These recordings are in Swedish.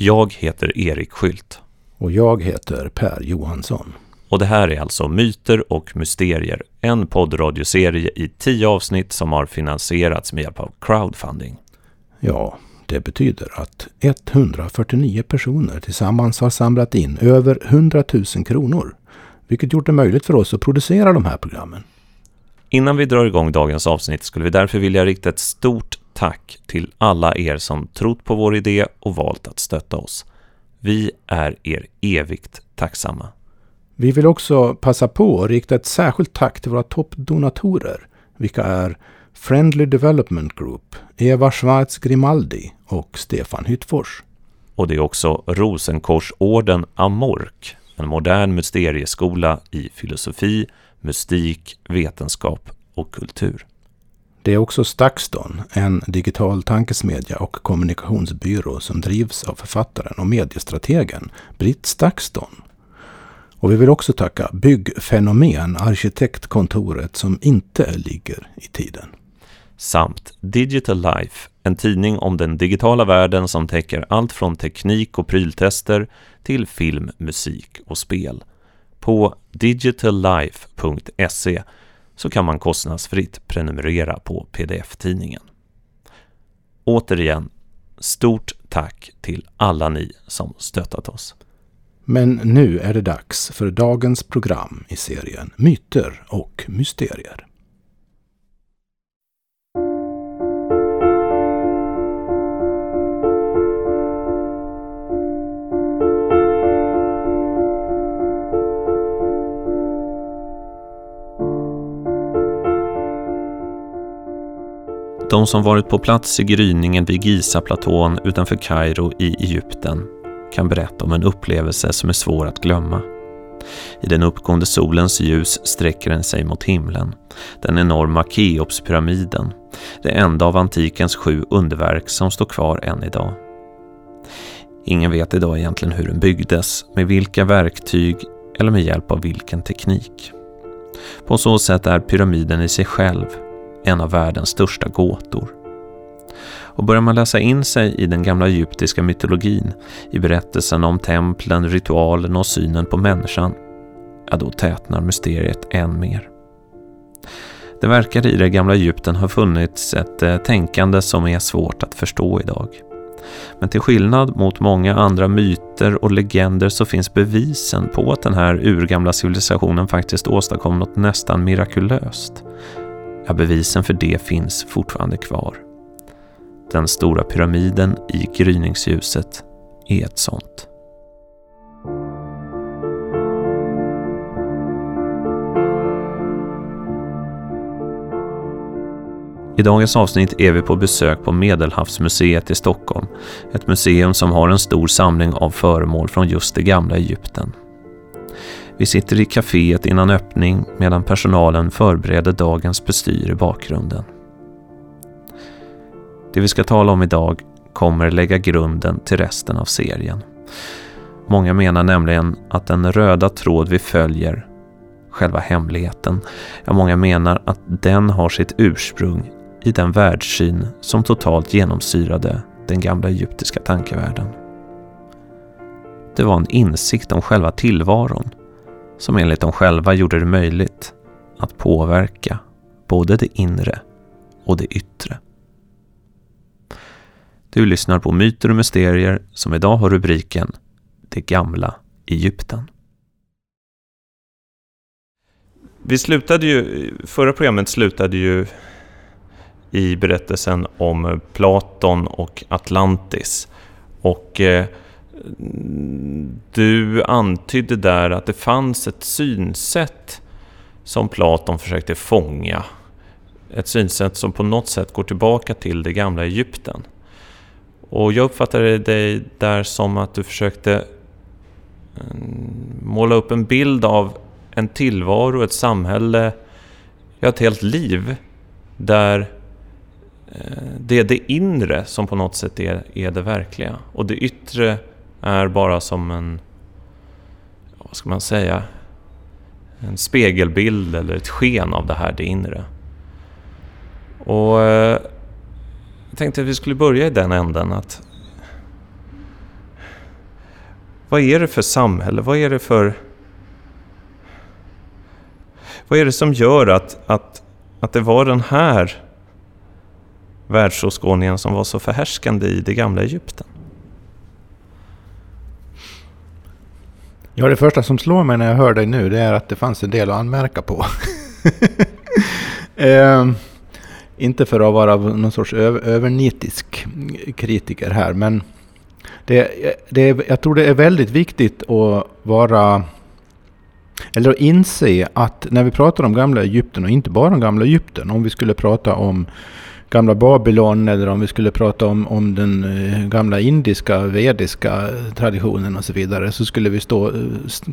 Jag heter Erik Skylt. Och jag heter Per Johansson. Och det här är alltså Myter och Mysterier, en poddradioserie i tio avsnitt som har finansierats med hjälp av crowdfunding. Ja, det betyder att 149 personer tillsammans har samlat in över 100 000 kronor, vilket gjort det möjligt för oss att producera de här programmen. Innan vi drar igång dagens avsnitt skulle vi därför vilja rikta ett stort tack till alla er som trott på vår idé och valt att stötta oss. Vi är er evigt tacksamma. Vi vill också passa på att rikta ett särskilt tack till våra toppdonatorer, vilka är Friendly Development Group, Eva Schwarz Grimaldi och Stefan Hyttfors. Och det är också Rosenkorsorden Amork, en modern mysterieskola i filosofi, mystik, vetenskap och kultur. Det är också Stakston, en digital tankesmedja och kommunikationsbyrå som drivs av författaren och mediestrategen Britt Stakston. Och vi vill också tacka Byggfenomen, arkitektkontoret som inte ligger i tiden. Samt Digital Life, en tidning om den digitala världen som täcker allt från teknik och pryltester till film, musik och spel. På digitallife.se så kan man kostnadsfritt prenumerera på pdf-tidningen. Återigen, stort tack till alla ni som stöttat oss. Men nu är det dags för dagens program i serien Myter och mysterier. De som varit på plats i gryningen vid Giza-platån utanför Kairo i Egypten kan berätta om en upplevelse som är svår att glömma. I den uppgående solens ljus sträcker den sig mot himlen. Den enorma Keopspyramiden, det enda av antikens sju underverk som står kvar än idag. Ingen vet idag egentligen hur den byggdes, med vilka verktyg eller med hjälp av vilken teknik. På så sätt är pyramiden i sig själv en av världens största gåtor. Och börjar man läsa in sig i den gamla egyptiska mytologin, i berättelsen om templen, ritualen och synen på människan, ja då tätnar mysteriet än mer. Det verkar i det gamla Egypten ha funnits ett eh, tänkande som är svårt att förstå idag. Men till skillnad mot många andra myter och legender så finns bevisen på att den här urgamla civilisationen faktiskt åstadkom något nästan mirakulöst. Ja, bevisen för det finns fortfarande kvar. Den stora pyramiden i gryningsljuset är ett sånt. I dagens avsnitt är vi på besök på Medelhavsmuseet i Stockholm. Ett museum som har en stor samling av föremål från just det gamla Egypten. Vi sitter i kaféet innan öppning medan personalen förbereder dagens bestyr i bakgrunden. Det vi ska tala om idag kommer lägga grunden till resten av serien. Många menar nämligen att den röda tråd vi följer, själva hemligheten, ja många menar att den har sitt ursprung i den världssyn som totalt genomsyrade den gamla egyptiska tankevärlden. Det var en insikt om själva tillvaron som enligt dem själva gjorde det möjligt att påverka både det inre och det yttre. Du lyssnar på Myter och Mysterier som idag har rubriken Det gamla Egypten. Vi slutade ju, förra programmet slutade ju i berättelsen om Platon och Atlantis. Och eh, du antydde där att det fanns ett synsätt som Platon försökte fånga. Ett synsätt som på något sätt går tillbaka till det gamla Egypten. Och jag uppfattade dig där som att du försökte mm, måla upp en bild av en tillvaro, ett samhälle, ja ett helt liv där eh, det är det inre som på något sätt är, är det verkliga och det yttre är bara som en, vad ska man säga, en spegelbild eller ett sken av det här, det inre. Och eh, jag tänkte att vi skulle börja i den änden att vad är det för samhälle? Vad är det för... Vad är det som gör att, att, att det var den här världsåskådningen som var så förhärskande i det gamla Egypten? Ja, det första som slår mig när jag hör dig nu det är att det fanns en del att anmärka på. eh, inte för att vara någon sorts över, övernitisk kritiker här, men det, det, jag tror det är väldigt viktigt att vara eller att inse att när vi pratar om gamla Egypten och inte bara om gamla Egypten, om vi skulle prata om gamla Babylon eller om vi skulle prata om, om den eh, gamla indiska, vediska traditionen och så vidare så skulle vi stå, eh,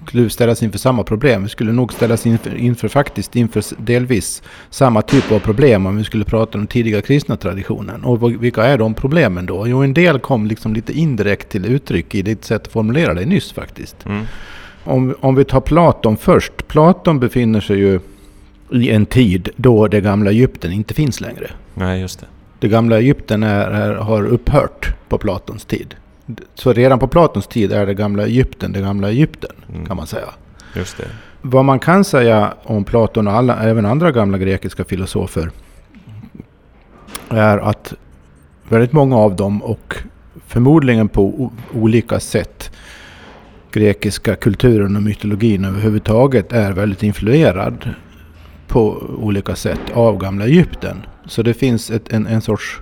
skulle ställas inför samma problem. Vi skulle nog ställas inför, inför faktiskt inför delvis samma typ av problem om vi skulle prata om den tidiga kristna traditionen. Och vilka är de problemen då? Jo, en del kom liksom lite indirekt till uttryck i ditt sätt att formulera det nyss faktiskt. Mm. Om, om vi tar Platon först. Platon befinner sig ju i en tid då det gamla Egypten inte finns längre. Nej, just det. Det gamla Egypten är, är, har upphört på Platons tid. Så redan på Platons tid är det gamla Egypten det gamla Egypten, mm. kan man säga. Just det. Vad man kan säga om Platon och alla, även andra gamla grekiska filosofer är att väldigt många av dem och förmodligen på olika sätt grekiska kulturen och mytologin överhuvudtaget är väldigt influerad på olika sätt av gamla Egypten. Så det finns ett, en, en sorts...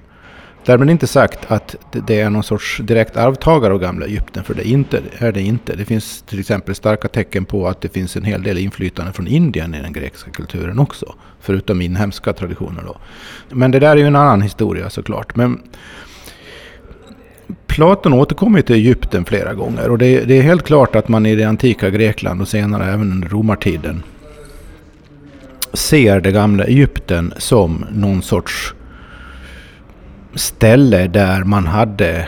Därmed inte sagt att det är någon sorts direkt arvtagare av gamla Egypten, för det är, inte, är det inte. Det finns till exempel starka tecken på att det finns en hel del inflytande från Indien i den grekiska kulturen också. Förutom inhemska traditioner då. Men det där är ju en annan historia såklart. Men Platon återkommer till Egypten flera gånger och det, det är helt klart att man i det antika Grekland och senare även under romartiden ser det gamla Egypten som någon sorts ställe där man hade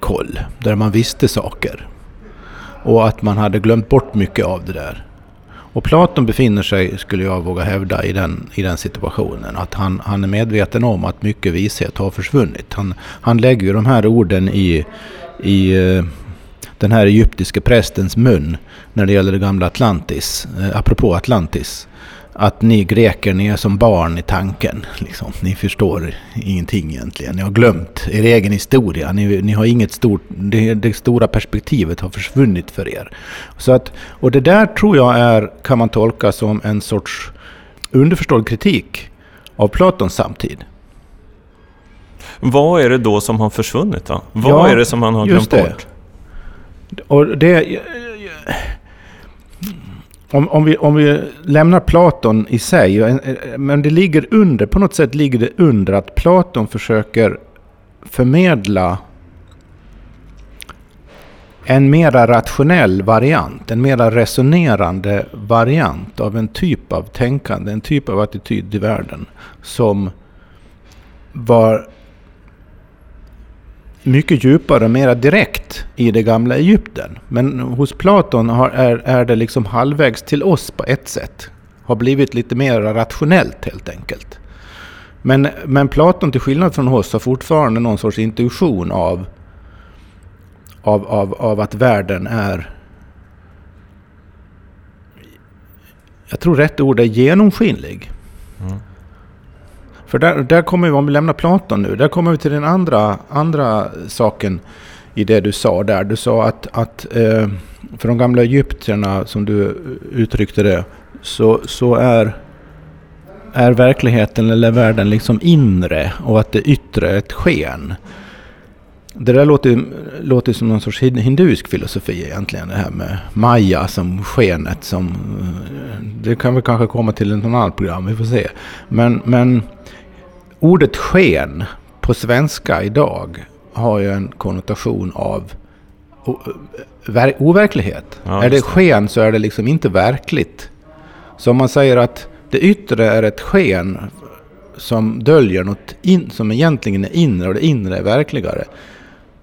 koll. Där man visste saker. Och att man hade glömt bort mycket av det där. Och Platon befinner sig, skulle jag våga hävda, i den, i den situationen. Att han, han är medveten om att mycket vishet har försvunnit. Han, han lägger ju de här orden i, i eh, den här egyptiske prästens mun när det gäller det gamla Atlantis, eh, apropå Atlantis att ni greker, ni är som barn i tanken. Liksom. Ni förstår ingenting egentligen. Ni har glömt er egen historia. Ni, ni har inget stort, det, det, stora perspektivet har försvunnit för er. Så att, och det där tror jag är, kan man tolka som en sorts underförstådd kritik av Platons samtid. Vad är det då som har försvunnit då? Vad ja, är det som han har glömt bort? Och det, eh, om, om, vi, om vi lämnar Platon i sig, eh, eh, men det ligger under, på något sätt ligger det under att Platon försöker förmedla en mera rationell variant, en mera resonerande variant av en typ av tänkande, en typ av attityd i världen som var mycket djupare och mera direkt i det gamla Egypten. Men hos Platon har, är, är det liksom halvvägs till oss på ett sätt. Har blivit lite mer rationellt helt enkelt. Men, men Platon till skillnad från oss har fortfarande någon sorts intuition av, av, av, av att världen är jag tror rätt ord är genomskinlig. För där, där kommer vi, om vi lämnar Platon nu, där kommer vi till den andra, andra saken i det du sa där. Du sa att, att eh, för de gamla egyptierna, som du uttryckte det, så, så är, är verkligheten eller världen liksom inre och att det yttre är ett sken. Det där låter, låter som någon sorts hinduisk filosofi egentligen. Det här med Maya som skenet. Som, eh, det kan vi kanske komma till i något annat program, vi får se. Men, men Ordet sken på svenska idag har ju en konnotation av overklighet. Ja, är det sken så är det liksom inte verkligt. Så om man säger att det yttre är ett sken som döljer något in, som egentligen är inre och det inre är verkligare.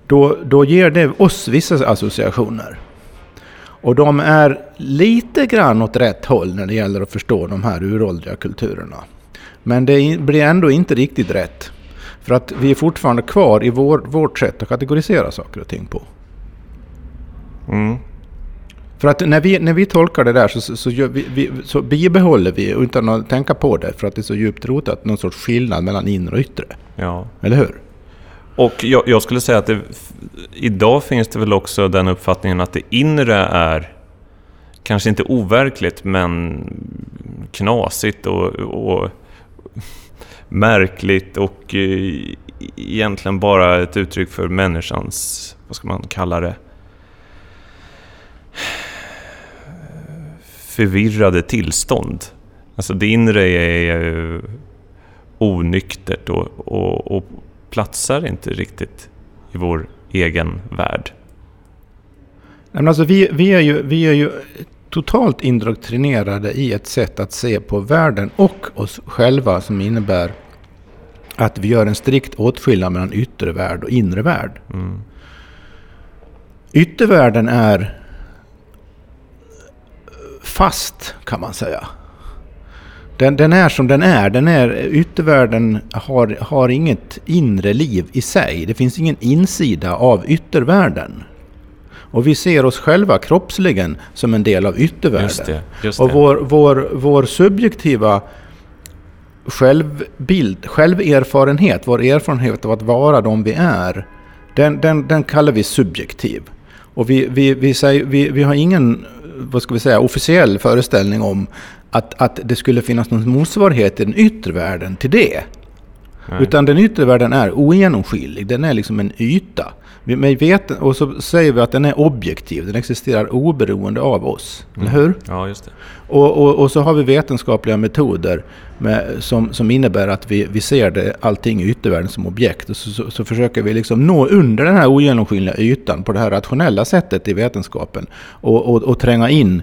Då, då ger det oss vissa associationer. Och de är lite grann åt rätt håll när det gäller att förstå de här uråldriga kulturerna. Men det blir ändå inte riktigt rätt. För att vi är fortfarande kvar i vår, vårt sätt att kategorisera saker och ting på. Mm. För att när vi, när vi tolkar det där så, så, så, vi, vi, så bibehåller vi, utan att tänka på det, för att det är så djupt rotat, någon sorts skillnad mellan inre och yttre. Ja. Eller hur? Och jag, jag skulle säga att det, idag finns det väl också den uppfattningen att det inre är kanske inte overkligt, men knasigt och, och märkligt och eh, egentligen bara ett uttryck för människans, vad ska man kalla det, förvirrade tillstånd. Alltså det inre är onyktert och, och, och platsar inte riktigt i vår egen värld. Men alltså vi, vi, är ju, vi är ju totalt indoktrinerade i ett sätt att se på världen och oss själva som innebär att vi gör en strikt åtskillnad mellan yttre värld och inre värld. Mm. Yttervärlden är fast kan man säga. Den, den, är som den är. Den är yttervärlden har, har inget inre liv i sig. Det finns ingen insida av yttervärlden. Och vi ser oss själva kroppsligen som en del av yttervärlden. Just det, just och vår, vår, vår subjektiva självbild, själverfarenhet, vår erfarenhet av att vara de vi är, den, den, den kallar vi subjektiv. Och vi, vi, vi, säger, vi, vi har ingen vad ska vi säga, officiell föreställning om att, att det skulle finnas någon motsvarighet i den yttre världen till det. Nej. Utan den yttre världen är ogenomskinlig, den är liksom en yta. Vi, vet, och så säger vi att den är objektiv, den existerar oberoende av oss. Mm. Eller hur? Ja, just det. Och, och, och, så har vi vetenskapliga metoder med, som, som innebär att vi, vi ser det, allting i yttervärlden som objekt. Och så, så, så, försöker vi liksom nå under den här ogenomskinliga ytan på det här rationella sättet i vetenskapen. Och, och, och tränga in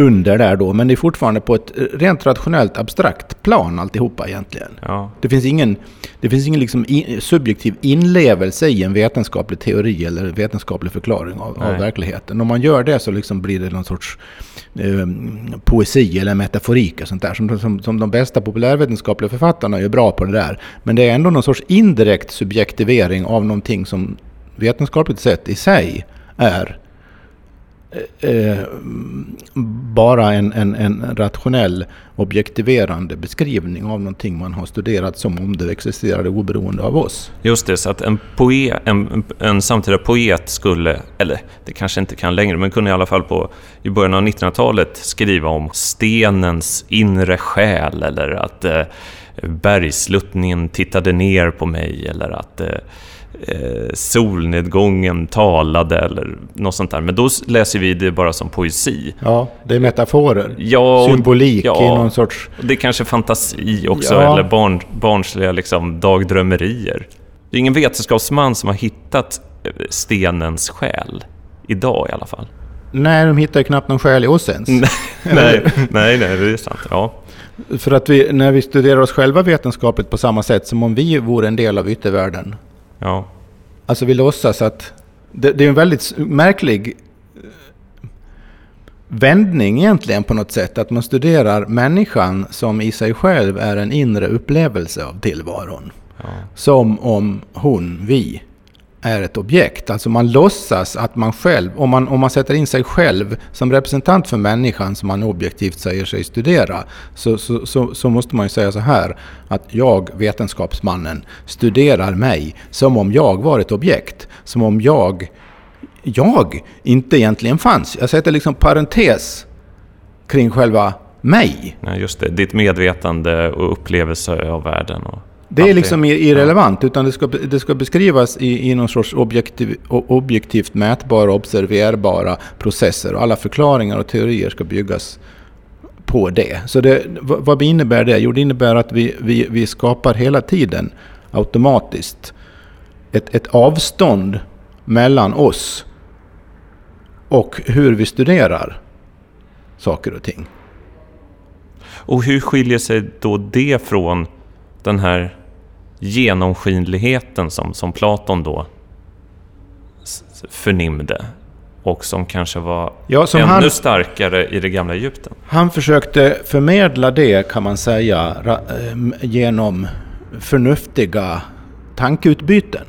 under där då. Men det är fortfarande på ett rent rationellt abstrakt plan alltihopa egentligen. Ja. Det finns ingen, det finns ingen liksom in, subjektiv inlevelse i en vetenskaplig teori eller vetenskaplig förklaring av, av verkligheten. Om man gör det så liksom blir det någon sorts eh, poesi eller metaforik och sånt där. Som, som, som de bästa populärvetenskapliga författarna är bra på det där. Men det är ändå någon sorts indirekt subjektivering av någonting som vetenskapligt sett i sig är Eh, bara en, en, en, rationell objektiverande beskrivning av någonting man har studerat som om det existerade oberoende av oss. Just det, så att en, poet, en, en samtida poet skulle, eller det kanske inte kan längre, men kunde i alla fall på, i början av 1900-talet skriva om stenens inre själ eller att eh, bergsluttningen tittade ner på mig eller att eh, eh, solnedgången talade eller något sånt där. Men då läser vi det bara som poesi. Ja, det är metaforer. Ja, Symbolik ja, i någon sorts... Det är kanske fantasi också, Ja. eller barn, barnsliga liksom, dagdrömmerier. Det är ingen vetenskapsman som har hittat eh, stenens själ. Idag i alla fall. Nej, de hittar ju knappt någon själ i oss ens. nej, nej, nej, det är sant. Ja. För att vi, när vi studerar oss själva vetenskapligt på samma sätt som om vi vore en del av yttervärlden. Ja. Alltså vi låtsas att... Det, det är en väldigt märklig eh, vändning egentligen på något sätt. Att man studerar människan som i sig själv är en inre upplevelse av tillvaron. ja. Som om hon, vi, är ett objekt. Alltså man låtsas att man själv, om man, om man sätter in sig själv som representant för människan som man objektivt säger sig studera, så, så, så, så måste man ju säga så här att jag, vetenskapsmannen, studerar mig som om jag var ett objekt. Som om jag, jag inte egentligen fanns. Jag sätter liksom parentes kring själva mig. Nej, just det. Ditt medvetande och upplevelse av världen. Och det är liksom irrelevant, utan det ska, det ska beskrivas i, i någon sorts objektiv, objektivt mätbara, observerbara processer. Och alla förklaringar och teorier ska byggas på det. Så det, vad vad innebär det? Jo, det innebär att vi, vi, vi skapar hela tiden automatiskt ett, ett avstånd mellan oss och hur vi studerar saker och ting. Och hur skiljer sig då det från den här genomskinligheten som, som Platon då förnimde? Och som kanske var Ja, som ännu han- starkare i det gamla Egypten. Han försökte förmedla det kan man säga ehm, genom förnuftiga tankeutbyten.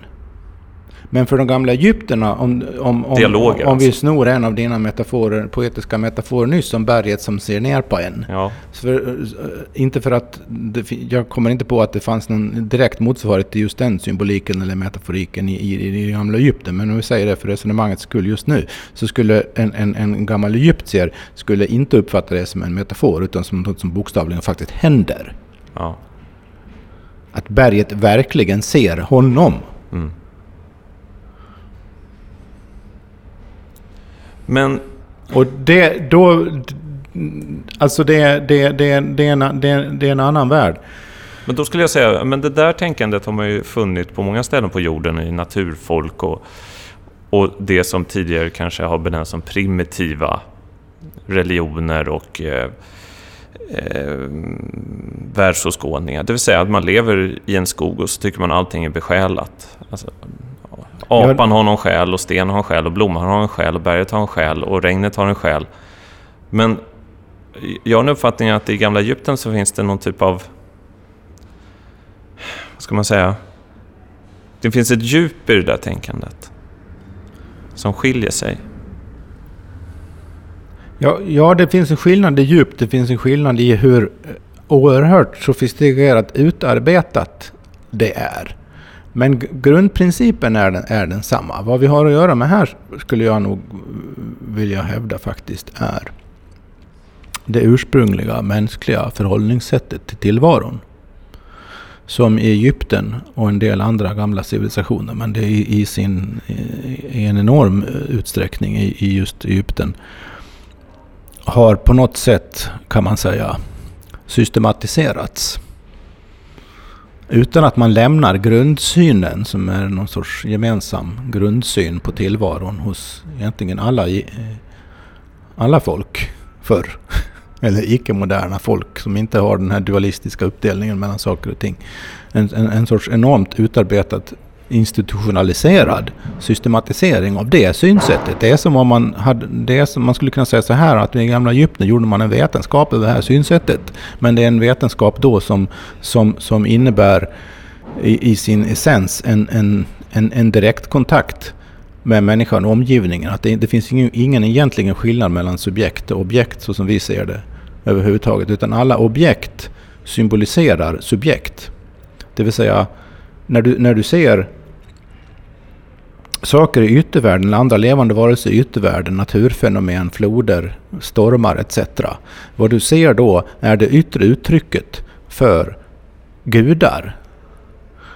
Men för de gamla egyptierna, om, om, om, Dialoger, om vi alltså. snor en av dina metaforer, poetiska metaforer nyss, som berget som ser ner på en. Ja, För, eh, inte för att, det, jag kommer inte på att det fanns någon direkt motsvarighet till just den symboliken eller metaforiken i, i, i gamla Egypten. Men om vi säger det för resonemangets skull just nu, så skulle en, en, en gammal egyptier skulle inte uppfatta det som en metafor, utan som något som bokstavligen faktiskt händer. ja. Att berget verkligen ser honom. Mm. Men Och det, då, alltså det, det, det, det, är en, det, det är en annan värld. Men då skulle jag säga, men det där tänkandet har man ju funnit på många ställen på jorden i naturfolk och, och det som tidigare kanske har benämnts som primitiva religioner och eh, eh, världsåskådningar. Det vill säga att man lever i en skog och så tycker man allting är besjälat. Alltså, apan har någon själ och stenen har en själ och blomman har en själ och berget har en själ och regnet har en själ. Men jag har en uppfattning att i gamla Egypten så finns det någon typ av vad ska man säga? Det finns ett djup i det där tänkandet. Som skiljer sig. Ja, ja, det finns en skillnad i djup. Det finns en skillnad i hur oerhört sofistikerat utarbetat det är. Men grundprincipen är, den, är densamma. Vad vi har att göra med här skulle jag nog vilja hävda faktiskt är det ursprungliga mänskliga förhållningssättet till tillvaron. Som i Egypten och en del andra gamla civilisationer, men det är i, sin, i, en enorm eh, utsträckning i, i just Egypten har på något sätt, kan man säga, systematiserats. Utan att man lämnar grundsynen som är någon sorts gemensam grundsyn på tillvaron hos egentligen alla, eh, alla folk förr. Eller icke-moderna folk som inte har den här dualistiska uppdelningen mellan saker och ting. En, en, en sorts enormt utarbetat institutionaliserad systematisering av det synsättet. Det är som om man hade, det är som man skulle kunna säga så här att i gamla Egypten gjorde man en vetenskap över det här synsättet. Men det är en vetenskap då som, som, som innebär i, i sin essens en, en, en, en direkt kontakt med människan och omgivningen. Att det, det finns ingen, ingen egentligen skillnad mellan subjekt och objekt så som vi ser det överhuvudtaget. Utan alla objekt symboliserar subjekt. Det vill säga när du, när du ser saker i yttervärlden, eller andra levande varelser i yttervärlden, naturfenomen, floder, stormar etc. Vad du ser då är det yttre uttrycket för gudar.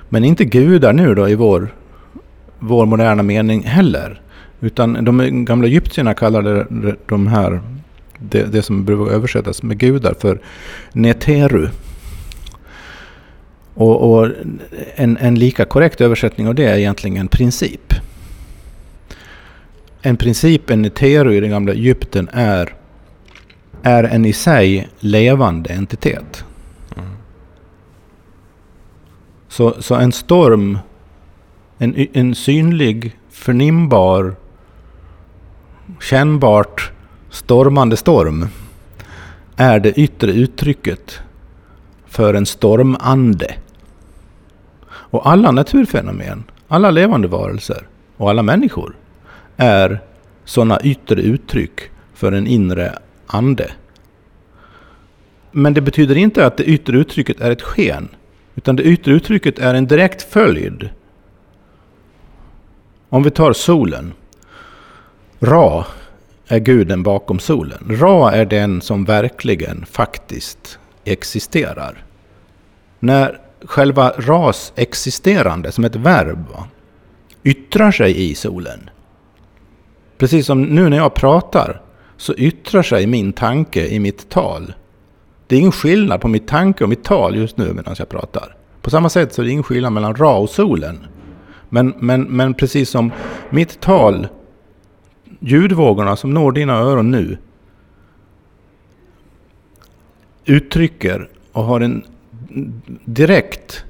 Men inte gudar nu då i vår, vår moderna mening heller. Utan de gamla egyptierna kallade de här, det, det som brukar översättas med gudar för neteru. Och, och en, en lika korrekt översättning av det är egentligen princip. En princip, en etero i det gamla Egypten är, är en i sig levande entitet. Mm. Så, så en storm, en, en synlig, förnimbar, kännbart stormande storm är det yttre uttrycket för en stormande. Och alla naturfenomen, alla levande varelser och alla människor är sådana yttre uttryck för en inre ande. Men det betyder inte att det yttre uttrycket är ett sken. Utan det yttre uttrycket är en direkt följd. Om vi tar solen. Ra är guden bakom solen. Ra är den som verkligen faktiskt existerar. När själva ras existerande som ett verb yttrar sig i solen. Precis som nu när jag pratar så yttrar sig min tanke i mitt tal. Det är ingen skillnad på mitt tanke och mitt tal just nu medan jag pratar. På samma sätt så är det ingen skillnad mellan Ra och solen. Men, men, men precis som mitt tal, ljudvågorna som når dina öron nu, uttrycker och har en direkt,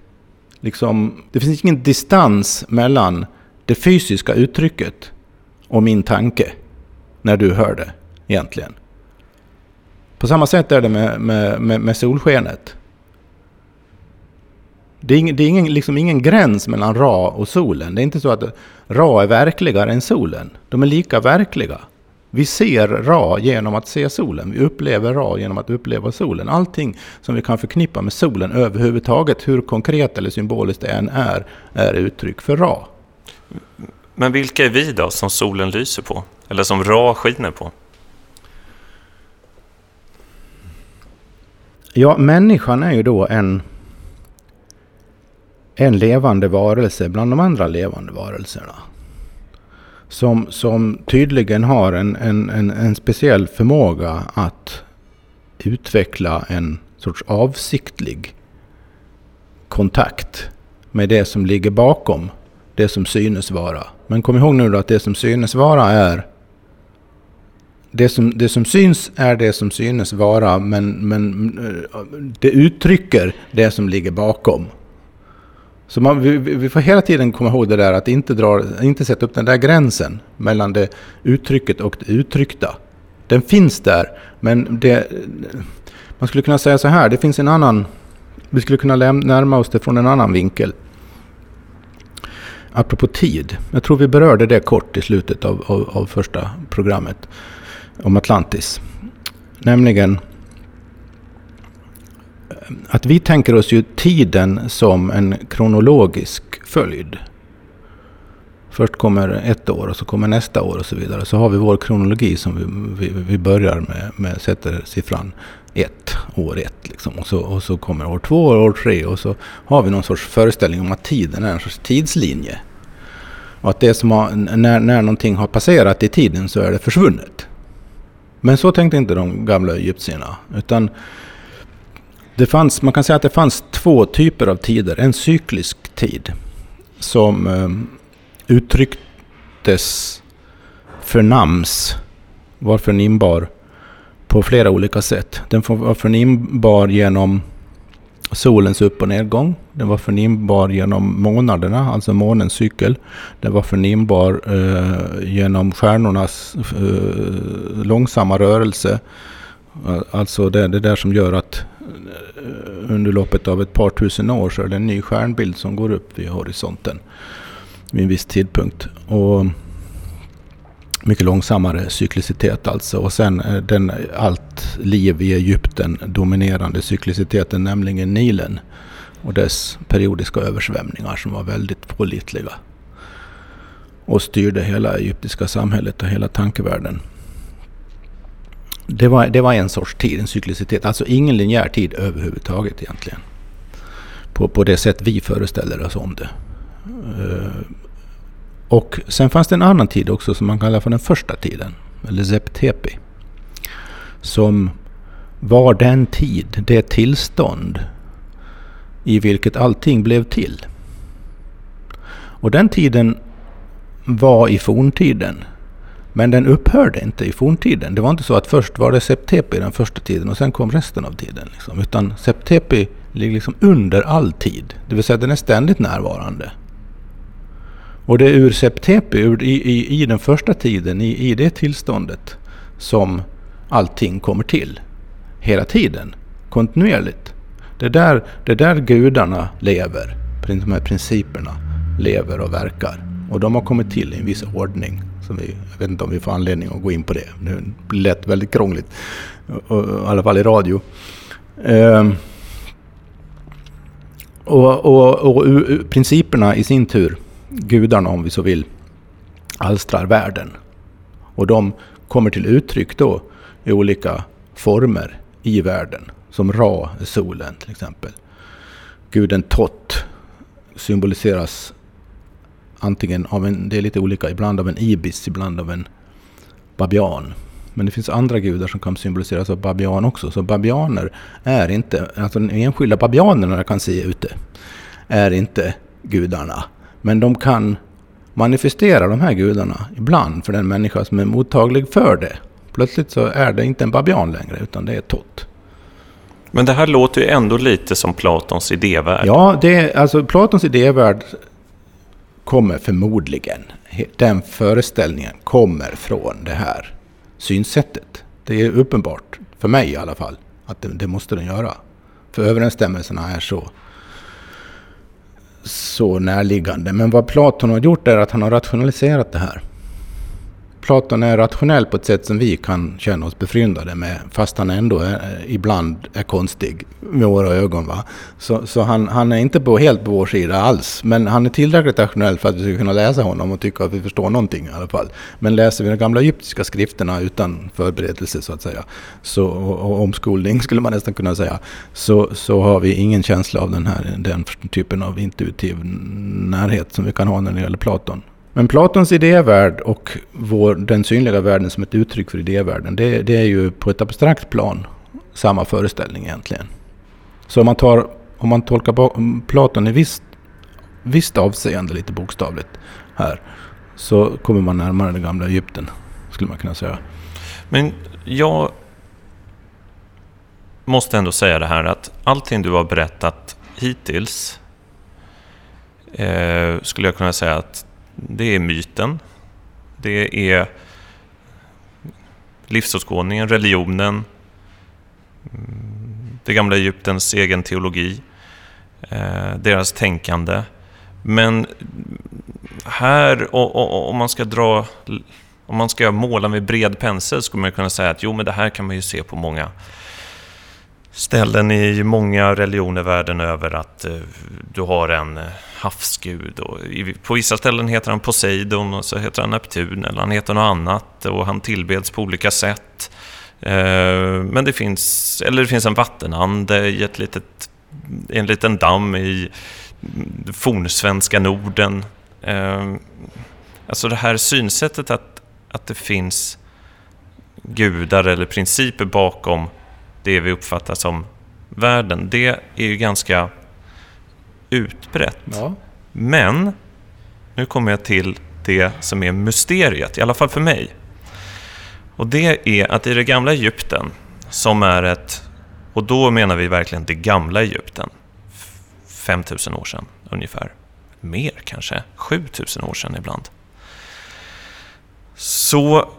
liksom, det finns ingen distans mellan det fysiska uttrycket och min tanke när du hör det egentligen. På samma sätt är det med, med, med, med solskenet. Det är, ing, det är ingen, liksom ingen gräns mellan Ra och solen. Det är inte så att Ra är verkligare än solen. De är lika verkliga. Vi ser Ra genom att se solen. Vi upplever Ra genom att uppleva solen. Allting som vi kan förknippa med solen överhuvudtaget, hur konkret eller symboliskt det än är, är uttryck för Ra. Men vilka är vi då som solen lyser på? Eller som Ra skiner på? Ja, människan är ju då en, en levande varelse bland de andra levande varelserna. Som, som tydligen har en, en, en, en speciell förmåga att utveckla en sorts avsiktlig kontakt med det som ligger bakom det som synes vara. Men kom ihåg nu då att det som synes vara är det som, det som syns är det som synes vara, men, men eh, det uttrycker det som ligger bakom. Så man, vi, vi, får hela tiden komma ihåg det där att inte, dra, inte sätta upp den där gränsen mellan det uttrycket och det uttryckta. Den finns där, men det, man skulle kunna säga så här, det finns en annan... Vi skulle kunna närma oss det från en annan vinkel. Apropå tid. Jag tror vi berörde det kort i slutet av, av, av första programmet om Atlantis. Nämligen eh, att vi tänker oss ju tiden som en kronologisk följd. Först kommer ett år och så kommer nästa år och så vidare. Så har vi vår kronologi som vi, vi, vi börjar med, med, sätter siffran ett, år ett. Liksom. Och, så, och så kommer år två och år tre och så har vi någon sorts föreställning om att tiden är en sorts tidslinje. Och att det som har, när, när någonting har passerat i tiden så är det försvunnet. Men så tänkte inte de gamla egyptierna. Utan det fanns, man kan säga att det fanns två typer av tider. En cyklisk tid som eh, uttrycktes förnams, var förnimbar på flera olika sätt. Den var förnimbar genom solens upp och nedgång. Den var förnimbar genom månaderna, alltså månens cykel. Den var förnimbar eh, genom stjärnornas eh, långsamma rörelse. Eh, alltså det, det där som gör att eh, under loppet av ett par tusen år så är det en ny stjärnbild som går upp vid horisonten vid en viss tidpunkt. Och mycket långsammare cyklicitet alltså. Och sen eh, den allt liv i Egypten dominerande cykliciteten, nämligen Nilen och dess periodiska översvämningar som var väldigt pålitliga. Och styrde hela egyptiska samhället och hela tankevärlden. Det var, det var en sorts tid, en cyklicitet. Alltså ingen linjär tid överhuvudtaget egentligen. På, på det sätt vi föreställer oss om det. Eh, och sen fanns det en annan tid också som man kallar för den första tiden. Eller Zeptepi. Som var den tid, det tillstånd i vilket allting blev till. Och den tiden var i forntiden. Men den upphörde inte i forntiden. Det var inte så att först var det Septepi den första tiden och sen kom resten av tiden. Liksom. Utan Septepi ligger liksom under all tid. Det vill säga den är ständigt närvarande. Och det är ur Septepi, ur, i, i, i den första tiden, i, i det tillståndet, som allting kommer till. Hela tiden, kontinuerligt. Det är där, det är där gudarna lever, de här principerna lever och verkar. Och de har kommit till i en viss ordning. Som vi, jag vet inte om vi får anledning att gå in på det. Det blir lätt väldigt krångligt. I alla fall i radio. Ehm, och, och, och, och, principerna i sin tur gudarna, om vi så vill, alstrar världen. Och de kommer till uttryck då i olika former i världen. Som Ra, solen till exempel. Guden Tot symboliseras antingen av en, det är lite olika, ibland av en ibis, ibland av en babian. Men det finns andra gudar som kan symboliseras av babian också. Så babianer är inte, alltså de enskilda babianerna kan se ute, är inte gudarna. Men de kan manifestera de här gudarna ibland för den människa som är mottaglig för det. Plötsligt så är det inte en babian längre, utan det är Tot. Men det här låter ju ändå lite som Platons idévärld. Ja, det, alltså Platons idévärld kommer förmodligen, den föreställningen kommer från det här synsättet. Det är uppenbart, för mig i alla fall, att det, det måste den göra. För överensstämmelserna är så så närliggande. Men vad Platon har gjort är att han har rationaliserat det här. Platon är rationell på ett sätt som vi kan känna oss befryndade med, fast han ändå är, ibland är konstig med våra ögon. Va? Så, så han, han, är inte på, helt på vår sida alls, men han är tillräckligt rationell för att vi ska kunna läsa honom och tycka att vi förstår någonting i alla fall. Men läser vi de gamla egyptiska skrifterna utan förberedelse så att säga, så, och, och omskolning skulle man nästan kunna säga, så, så har vi ingen känsla av den här den typen av intuitiv närhet som vi kan ha när det gäller Platon. Men Platons idévärld och vår, den synliga världen som ett uttryck för idévärlden, det, det, är ju på ett abstrakt plan samma föreställning egentligen. Så om man, tar, om man tolkar mm, Platon i visst, visst avseende lite bokstavligt här, så kommer man närmare det gamla Egypten, skulle man kunna säga. Men jag måste ändå säga det här att allting du har berättat hittills eh, skulle jag kunna säga att det är myten. Det är livsåskådningen, religionen, mm, det gamla Egyptens egen teologi, eh, deras tänkande. Men här, om man ska dra om man ska måla med bred pensel skulle man kunna säga att jo, men det här kan man ju se på många ställen i många religioner världen över att eh, du har en eh, havsgud. Och på vissa ställen heter han Poseidon och så heter han Neptun eller han heter något annat och han tillbeds på olika sätt. Eh, men det finns, eller det finns en vattenande i ett litet, en liten damm i fornsvenska Norden. Alltså det här synsättet att, att det finns gudar eller principer bakom det vi uppfattar som världen, det är ju ganska utbrett. Ja. Men, nu kommer jag till det som är mysteriet, i alla fall för mig. Och det är att i det gamla Egypten, som är ett, och då menar vi verkligen det gamla Egypten, 5000 år sedan ungefär, mer kanske, 7000 år sedan ibland, så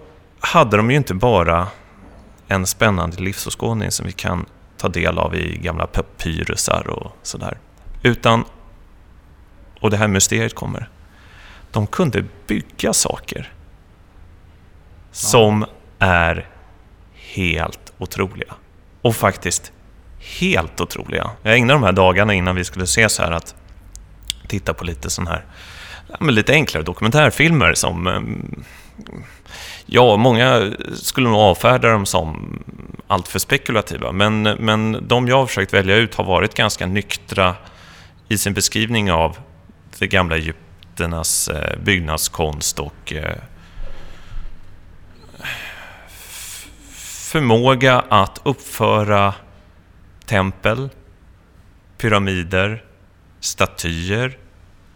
hade de ju inte bara en spännande livsåskådning som vi kan ta del av i gamla papyrusar och sådär. Utan, och det här mysteriet kommer, de kunde bygga saker som är helt otroliga. Och faktiskt helt otroliga. Jag ägnade de här dagarna innan vi skulle ses här att titta på lite sån här, lite enklare dokumentärfilmer som ehm, Ja, många skulle nog avfärda dem som alltför spekulativa, men, men de jag har försökt välja ut har varit ganska nyktra i sin beskrivning av det gamla Egypternas eh, byggnadskonst och eh, förmåga att uppföra tempel, pyramider, statyer,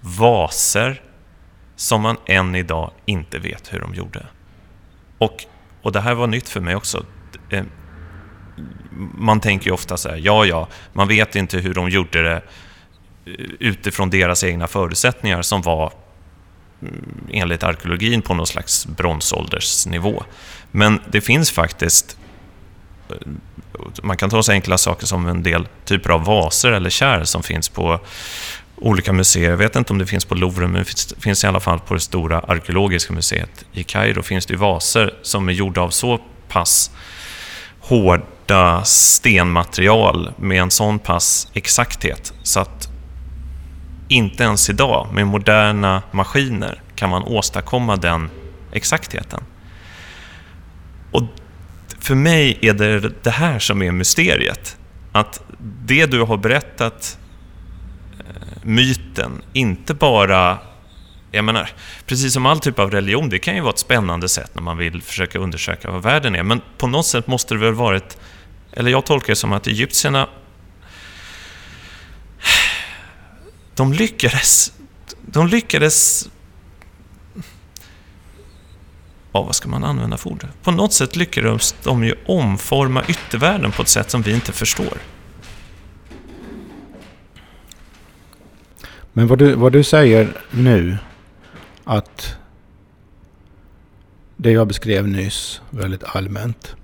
vaser som man än idag inte vet hur de gjorde. Och, och det här var nytt för mig också. Eh, man tänker ju ofta så här, ja, ja, man vet inte hur de gjorde det eh, utifrån deras egna förutsättningar som var mm, enligt arkeologin på någon slags bronsåldersnivå. Men det finns faktiskt eh, man kan ta så enkla saker som en del typer av vaser eller kärl som finns på olika museer. Jag vet inte om det finns på Louvren, men det finns, finns i alla fall på det stora arkeologiska museet i Kairo. finns det vaser som är gjorda av så pass hårda stenmaterial med en sån pass exakthet så att inte ens idag med moderna maskiner kan man åstadkomma den exaktheten. Och för mig är det det här som är mysteriet. Att det du har berättat myten, inte bara... Jag menar, precis som all typ av religion, det kan ju vara ett spännande sätt när man vill försöka undersöka vad världen är, men på något sätt måste det väl varit... Eller jag tolkar det som att egyptierna... De lyckades... De lyckades... Ja, vad ska man använda för ord? På något sätt lyckades de ju omforma yttervärlden på ett sätt som vi inte förstår. Men vad du, vad du säger nu, att det jag beskrev nyss väldigt allmänt,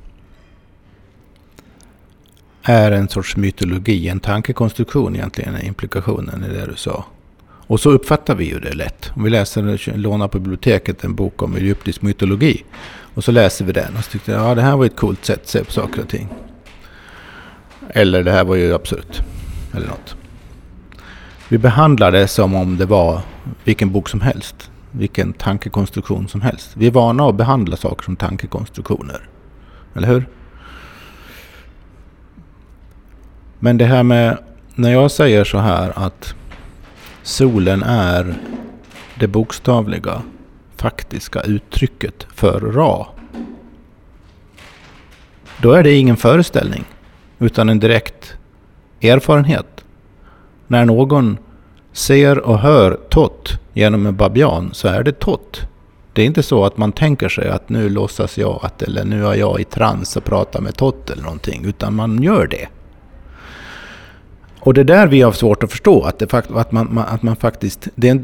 är en sorts mytologi, en tankekonstruktion egentligen, är implikationen i det du sa. Och så uppfattar vi ju det lätt. Om vi läser, lånar på biblioteket en bok om egyptisk mytologi. Och så läser vi den och så tyckte jag ja, det här var ett coolt sätt att se på saker och ting. Eller det här var ju absurt. Eller något. Vi behandlar det som om det var vilken bok som helst. Vilken tankekonstruktion som helst. Vi är vana att behandla saker som tankekonstruktioner. Eller hur? Men det här med när jag säger så här att solen är det bokstavliga, faktiska uttrycket för Ra. Då är det ingen föreställning, utan en direkt erfarenhet. När någon ser och hör Tott genom en babian så är det Tott. Det är inte så att man tänker sig att nu låtsas jag att, eller nu är jag i trans och pratar med Tott eller någonting, utan man gör det. Och det är där vi har svårt att förstå att, det, att, man, att man faktiskt... Det,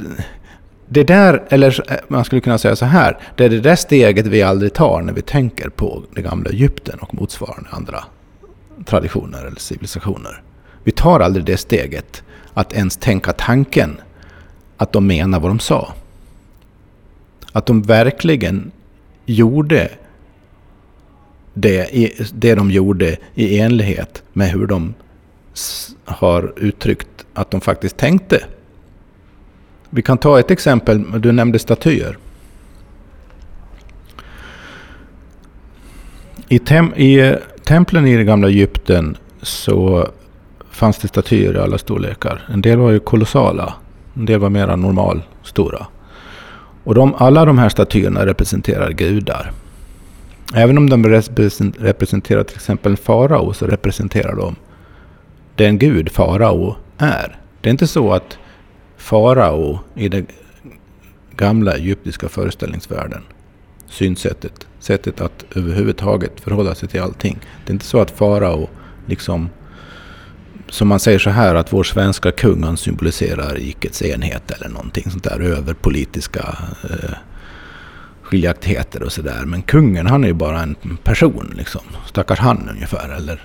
det där, eller man skulle kunna säga så här, det är det där steget vi aldrig tar när vi tänker på det gamla Egypten och motsvarande andra traditioner eller civilisationer. Vi tar aldrig det steget att ens tänka tanken att de menar vad de sa. Att de verkligen gjorde det, det de gjorde i enlighet med hur de har uttryckt att de faktiskt tänkte. Vi kan ta ett exempel. Du nämnde statyer. I, tem I templen i det gamla Egypten så fanns det statyer i alla storlekar. En del var ju kolossala. En del var mera normalstora. Och de, alla de här statyerna representerar gudar. Även om de representerar till exempel en farao så representerar de den gud farao är. Det är inte så att farao i den gamla egyptiska föreställningsvärlden, synsättet, sättet att överhuvudtaget förhålla sig till allting. Det är inte så att farao liksom som man säger så här att vår svenska kung han symboliserar rikets enhet eller någonting sånt där över politiska eh, skiljaktigheter och sådär. Men kungen han är ju bara en person liksom. Stackars han ungefär. Eller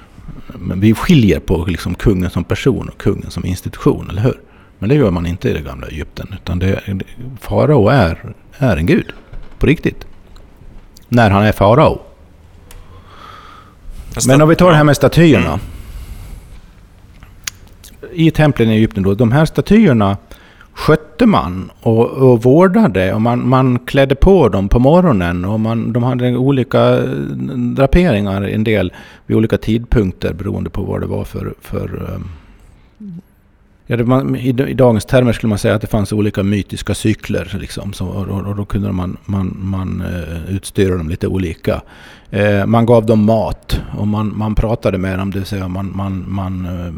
men vi skiljer på liksom kungen som person och kungen som institution, eller hur? Men det gör man inte i det gamla Egypten. Utan det, farao är, är en gud. På riktigt. När han är farao. Men om vi tar det här med statyerna. Mm. I templen i Egypten då. De här statyerna skötte man och, och vårdade. Och man, man klädde på dem på morgonen och man, de hade olika mm, draperingar en del vid olika tidpunkter beroende på vad det var för... för ehm, ja, det, man, i, i, dagens termer skulle man säga att det fanns olika mytiska cykler. Liksom, så, och, och, då kunde man, man, man eh, utstyra dem lite olika. Eh, man gav dem mat och man, man pratade med dem, det vill säga man, man, man eh,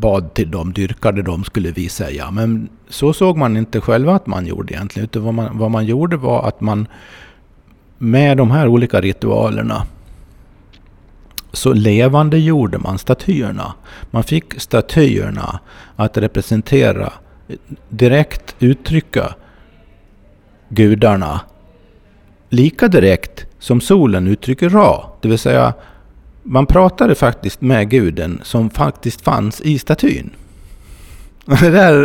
bad till dem, dyrkade dem skulle vi säga. Men så såg man inte själva att man gjorde egentligen. Utan vad man, vad man gjorde var att man med de här olika ritualerna så levande gjorde man statyerna. Man fick statyerna att representera, direkt uttrycka gudarna lika direkt som solen uttrycker Ra. Det vill säga man pratade faktiskt med guden som faktiskt fanns i statyn. Det där,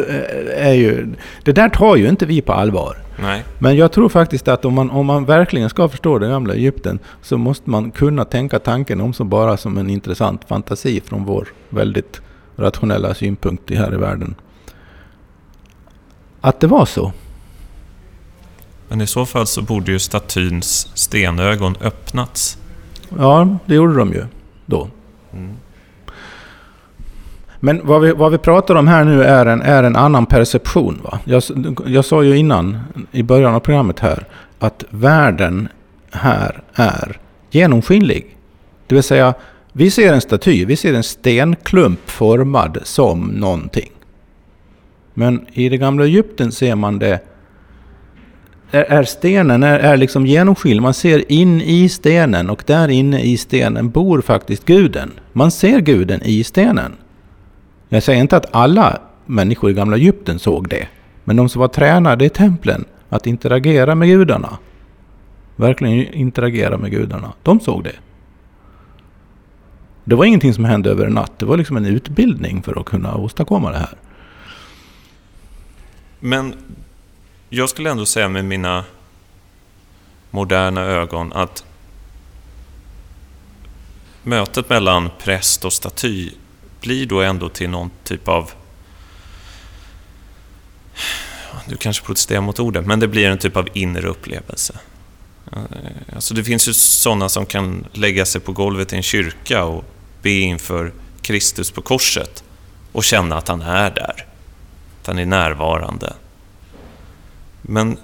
är ju, det där tar ju inte vi på allvar. Nej. Men jag tror faktiskt att om man, om man verkligen ska förstå det gamla Egypten så måste man kunna tänka tanken om som bara som en intressant fantasi från vår väldigt rationella synpunkt här i världen. Att det var så. Men i så fall så borde ju statyns stenögon öppnats Ja, det gjorde de ju då. Mm. Men vad vi, vad vi pratar om här nu är en, är en annan perception. Va? Jag, jag sa ju innan, i början av programmet här, att världen här är genomskinlig. Det vill säga, vi ser en staty, vi ser en stenklump formad som någonting. Men i det gamla Egypten ser man det är, stenen är, är liksom genomskinlig. Man ser in i stenen och där inne i stenen bor faktiskt guden. Man ser guden i stenen. Jag säger inte att alla människor i gamla Egypten såg det. Men de som var tränade i templen att interagera med gudarna, verkligen interagera med gudarna, de såg det. Det var ingenting som hände över en natt. Det var liksom en utbildning för att kunna åstadkomma det här. Men jag skulle ändå säga med mina moderna ögon att mötet mellan präst och staty blir då ändå till någon typ av du kanske protesterar mot ordet, men det blir en typ av inre upplevelse. Eh, alltså det finns ju sådana som kan lägga sig på golvet i en kyrka och be inför Kristus på korset och känna att han är där. Att han är närvarande. Men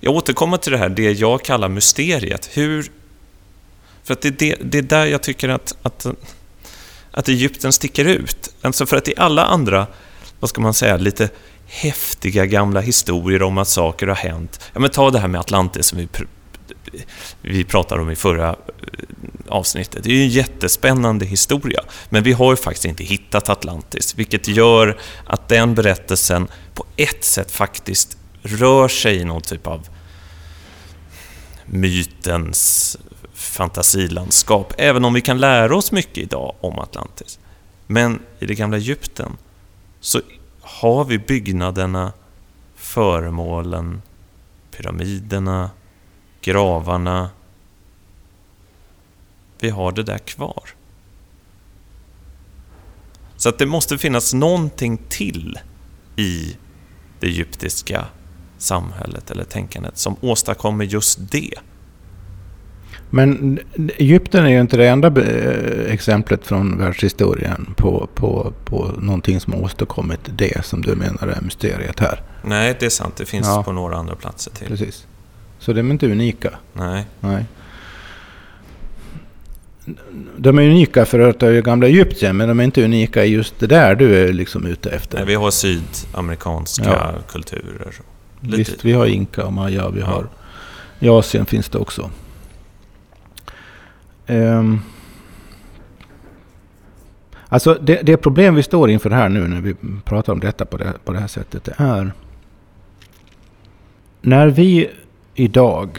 jag återkommer till det här, det jag kallar mysteriet. Hur... För att det, det, det är där jag tycker att, att, att Egypten sticker ut. Alltså för att i alla andra, vad ska man säga, lite häftiga gamla historier om att saker har hänt. Ja, men ta det här med Atlantis som vi, pr vi pratade om i förra eh, avsnittet. Det är ju en jättespännande historia, men vi har ju faktiskt inte hittat Atlantis, vilket gör att den berättelsen på ett sätt faktiskt rör sig i någon typ av mytens fantasilandskap, även om vi kan lära oss mycket idag om Atlantis. Men i det gamla Egypten så har vi byggnaderna, föremålen, pyramiderna, gravarna. Vi har det där kvar. Så att det måste finnas någonting till i det egyptiska samhället eller tänkandet som åstadkommer just det. Men Egypten är ju inte det enda eh, exemplet från världshistorien på, på, på någonting som har åstadkommit det som du menar är mysteriet här. Nej, det är sant. Det finns ja. på några andra platser till. Precis. Så de är inte unika. Nej. Nej. De är unika för att det är gamla Egypten, men de är inte unika i just det där du är liksom ute efter. Nej, vi har sydamerikanska ja. kulturer. Lite. Visst, vi har inka och maya. Vi har, I Asien finns det också. Um, alltså det, det, problem vi står inför här nu när vi pratar om detta på det, på det här sättet, det är när vi idag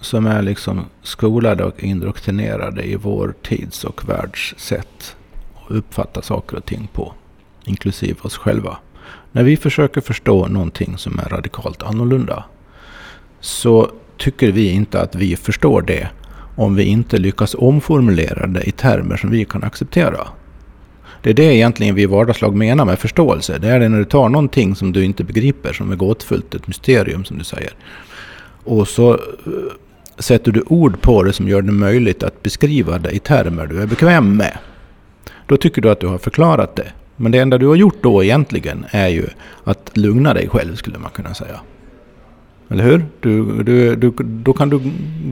som är liksom skolade och indoktrinerade i vår tids och världs sätt att uppfatta saker och ting på, inklusive oss själva. När vi försöker förstå någonting som är radikalt annorlunda så tycker vi inte att vi förstår det om vi inte lyckas omformulera det i termer som vi kan acceptera. Det är det egentligen vi i vardagslag menar med förståelse. Det är det när du tar någonting som du inte begriper, som är gåtfullt, ett mysterium som du säger. Och så eh, sätter du ord på det som gör det möjligt att beskriva det i termer du är bekväm med. Då tycker du att du har förklarat det. Men det enda du har gjort då egentligen är ju att lugna dig själv skulle man kunna säga. Eller hur? Du, du, du, då kan du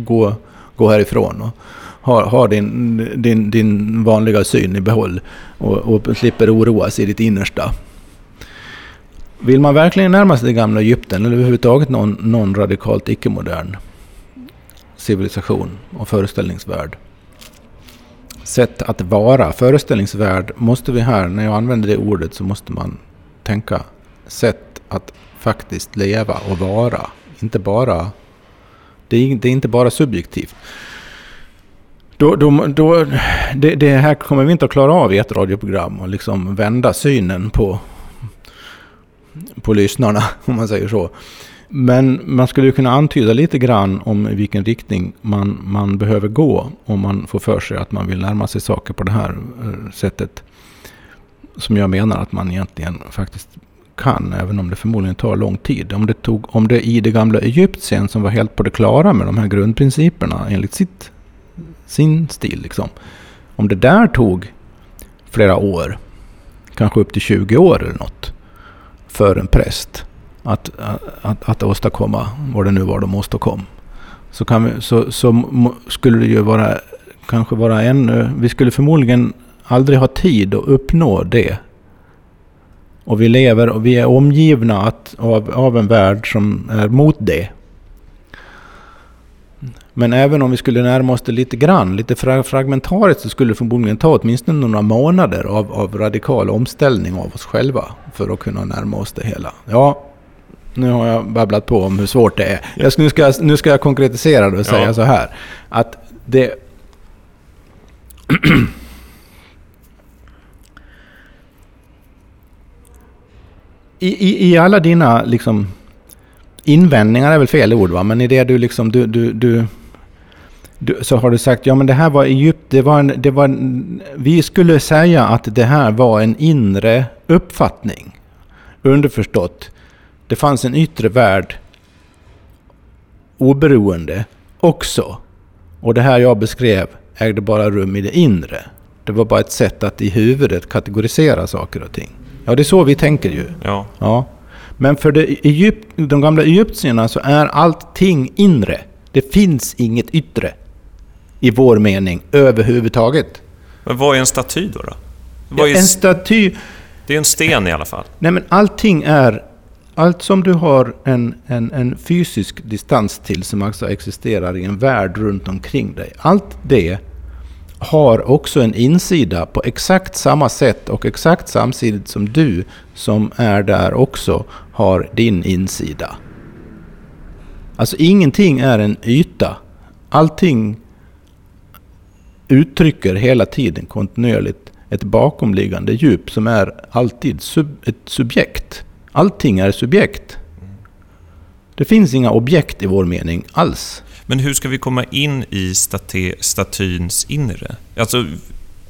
gå gå härifrån och ha, ha din, din, din vanliga syn i behåll och, och slipper oroas i ditt innersta. Vill man verkligen närma sig det gamla Egypten eller överhuvudtaget någon, någon radikalt icke-modern civilisation och föreställningsvärld. Sätt att vara föreställningsvärld måste vi här, när jag använder det ordet så måste man tänka sätt att faktiskt leva och vara. Inte bara det är, det är inte bara subjektivt. Då, då, då, det, det, här kommer vi inte att klara av i ett radioprogram och liksom vända synen på, på lyssnarna, om man säger så. Men man skulle kunna antyda lite grann om i vilken riktning man, man behöver gå om man får för sig att man vill närma sig saker på det här eh, sättet. Som jag menar att man egentligen faktiskt kan, även om det förmodligen tar lång tid. Om det, tog, om det i det gamla Egypten, som var helt på det klara med de här grundprinciperna enligt sitt, sin stil, liksom. om det där tog flera år, kanske upp till 20 år eller något, för en präst att, att, att åstadkomma vad det nu var de åstadkom. Så, kan vi, så, så skulle det ju vara, kanske vara ännu, vi skulle förmodligen aldrig ha tid att uppnå det och vi lever och vi är omgivna att, av, av en värld som är mot det. Men även om vi skulle närma oss det lite grann, lite fragmentariskt, så skulle det förmodligen ta åtminstone några månader av, av radikal omställning av oss själva för att kunna närma oss det hela. Ja, nu har jag babblat på om hur svårt det är. Jag, nu, ska jag, nu ska jag konkretisera det och säga ja. så här. Att det... i, i, i alla dina liksom, invändningar är väl fel ord va, men i det du liksom, du, du, du, du så har du sagt, ja men det här var Egypt, det var, en, det var en, vi skulle säga att det här var en inre uppfattning. Underförstått, det fanns en yttre värld oberoende också. Och det här jag beskrev ägde bara rum i det inre. Det var bara ett sätt att i huvudet kategorisera saker och ting. Ja, det är så vi tänker ju. Ja. ja. Men för det Egypt, de gamla egyptierna så är allting inre. Det finns inget yttre. I vår mening, överhuvudtaget. Men vad är en staty då? då? Ja, en staty... Det är en sten i alla fall. Nej, men allting är... Allt som du har en, en, en fysisk distans till, som alltså existerar i en värld runt omkring dig. Allt det har också en insida på exakt samma sätt och exakt samtidigt som du som är där också har din insida. Alltså ingenting är en yta. Allting uttrycker hela tiden kontinuerligt ett bakomliggande djup som är alltid sub ett subjekt. Allting är subjekt. Det finns inga objekt i vår mening alls. Men hur ska vi komma in i staty, statyns inre? Alltså,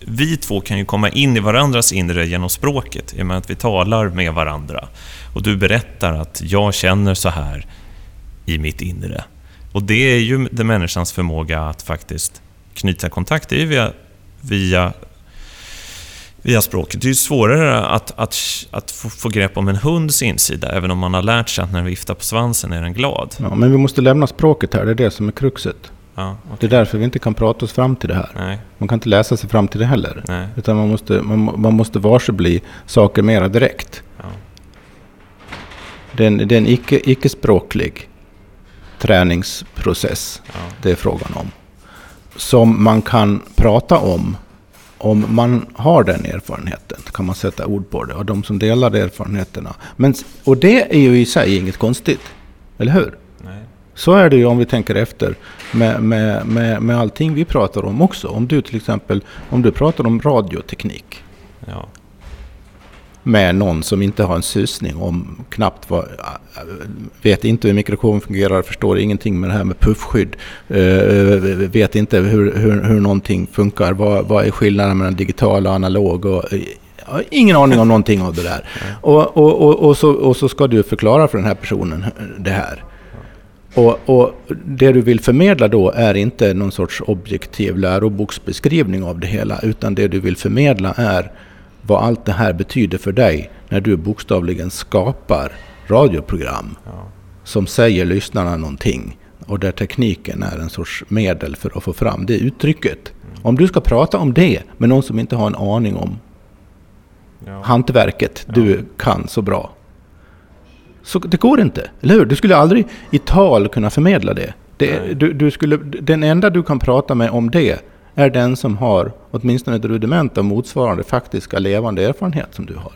vi två kan ju komma in i varandras inre genom språket, i och med att vi talar med varandra. Och du berättar att jag känner så här i mitt inre. Och det är ju det människans förmåga att faktiskt knyta kontakt, det är via, via, via språket. Det är ju svårare att, att, att få, få grepp om en hunds insida, även om man har lärt sig att när den viftar på svansen är den glad. Ja, men vi måste lämna språket här, det är det som är kruxet. Ja, okay. Det är därför vi inte kan prata oss fram till det här. Nej. Man kan inte läsa sig fram till det heller. Nej. Utan man måste, man, man måste varse bli saker mera direkt. Ja. Det är en, det är en icke, icke-språklig träningsprocess Ja. det är frågan om. Som man kan prata om om man har den erfarenheten. Kan man sätta ord på det. Och de som delar de erfarenheterna. Men, och det är ju i sig inget konstigt. Eller hur? Nej. Så är det ju om vi tänker efter med, med, med, med allting vi pratar om också. Om du till exempel om du pratar om radioteknik Ja. Med någon som inte har en susning om knappt vad, vet inte hur mikrofonen fungerar, förstår ingenting med det här med puffskydd, eh, vet inte hur, hur, hur någonting funkar, vad, vad är skillnaden mellan digital och analog och eh, jag har ingen aning om någonting av det där. Och, och, och, och, så, och så ska du förklara för den här personen det här. Och, och det du vill förmedla då är inte någon sorts objektiv läroboksbeskrivning av det hela, utan det du vill förmedla är vad allt det här betyder för dig när du bokstavligen skapar radioprogram Ja. som säger lyssnarna någonting och där tekniken är en sorts medel för att få fram det uttrycket. Om du ska prata om det med någon som inte har en aning om Ja. hantverket du kan så bra. Så det går inte, eller hur? Du skulle aldrig i tal kunna förmedla det. det du, du skulle, den enda du kan prata med om det är den som har åtminstone ett rudiment av motsvarande faktiska levande erfarenhet som du har.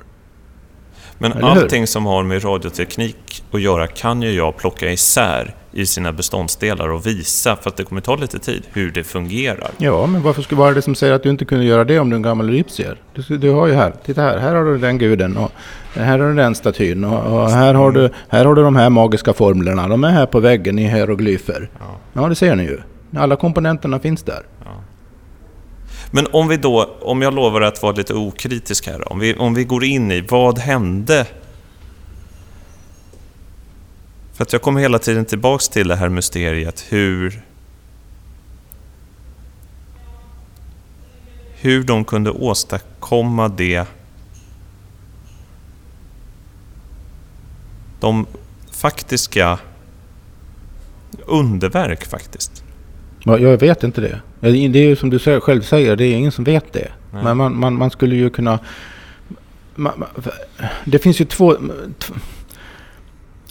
Men Eller hur? allting som har med radioteknik att göra kan ju jag plocka isär i sina beståndsdelar och visa, för att det kommer ta lite tid, hur det fungerar. Ja, men varför skulle vara det som säger att du inte kunde göra det om du är en gammal egyptier? Du, du har ju här, titta här, här har du den guden och här har du den statyn och, och här, har du, här har du de här magiska formlerna. De är här på väggen i hieroglyfer. Ja. Ja, det ser ni ju. Alla komponenterna finns där. Men om vi då, om jag lovar att vara lite okritisk här, om vi, om vi går in i vad hände? För att jag kommer hela tiden tillbaks till det här mysteriet hur hur de kunde åstadkomma det de faktiska underverk faktiskt. Ja, Jag vet inte det. Det är ju som du själv säger, det är ingen som vet det. Nej. Men man, man, man skulle ju kunna... Man, det finns ju två...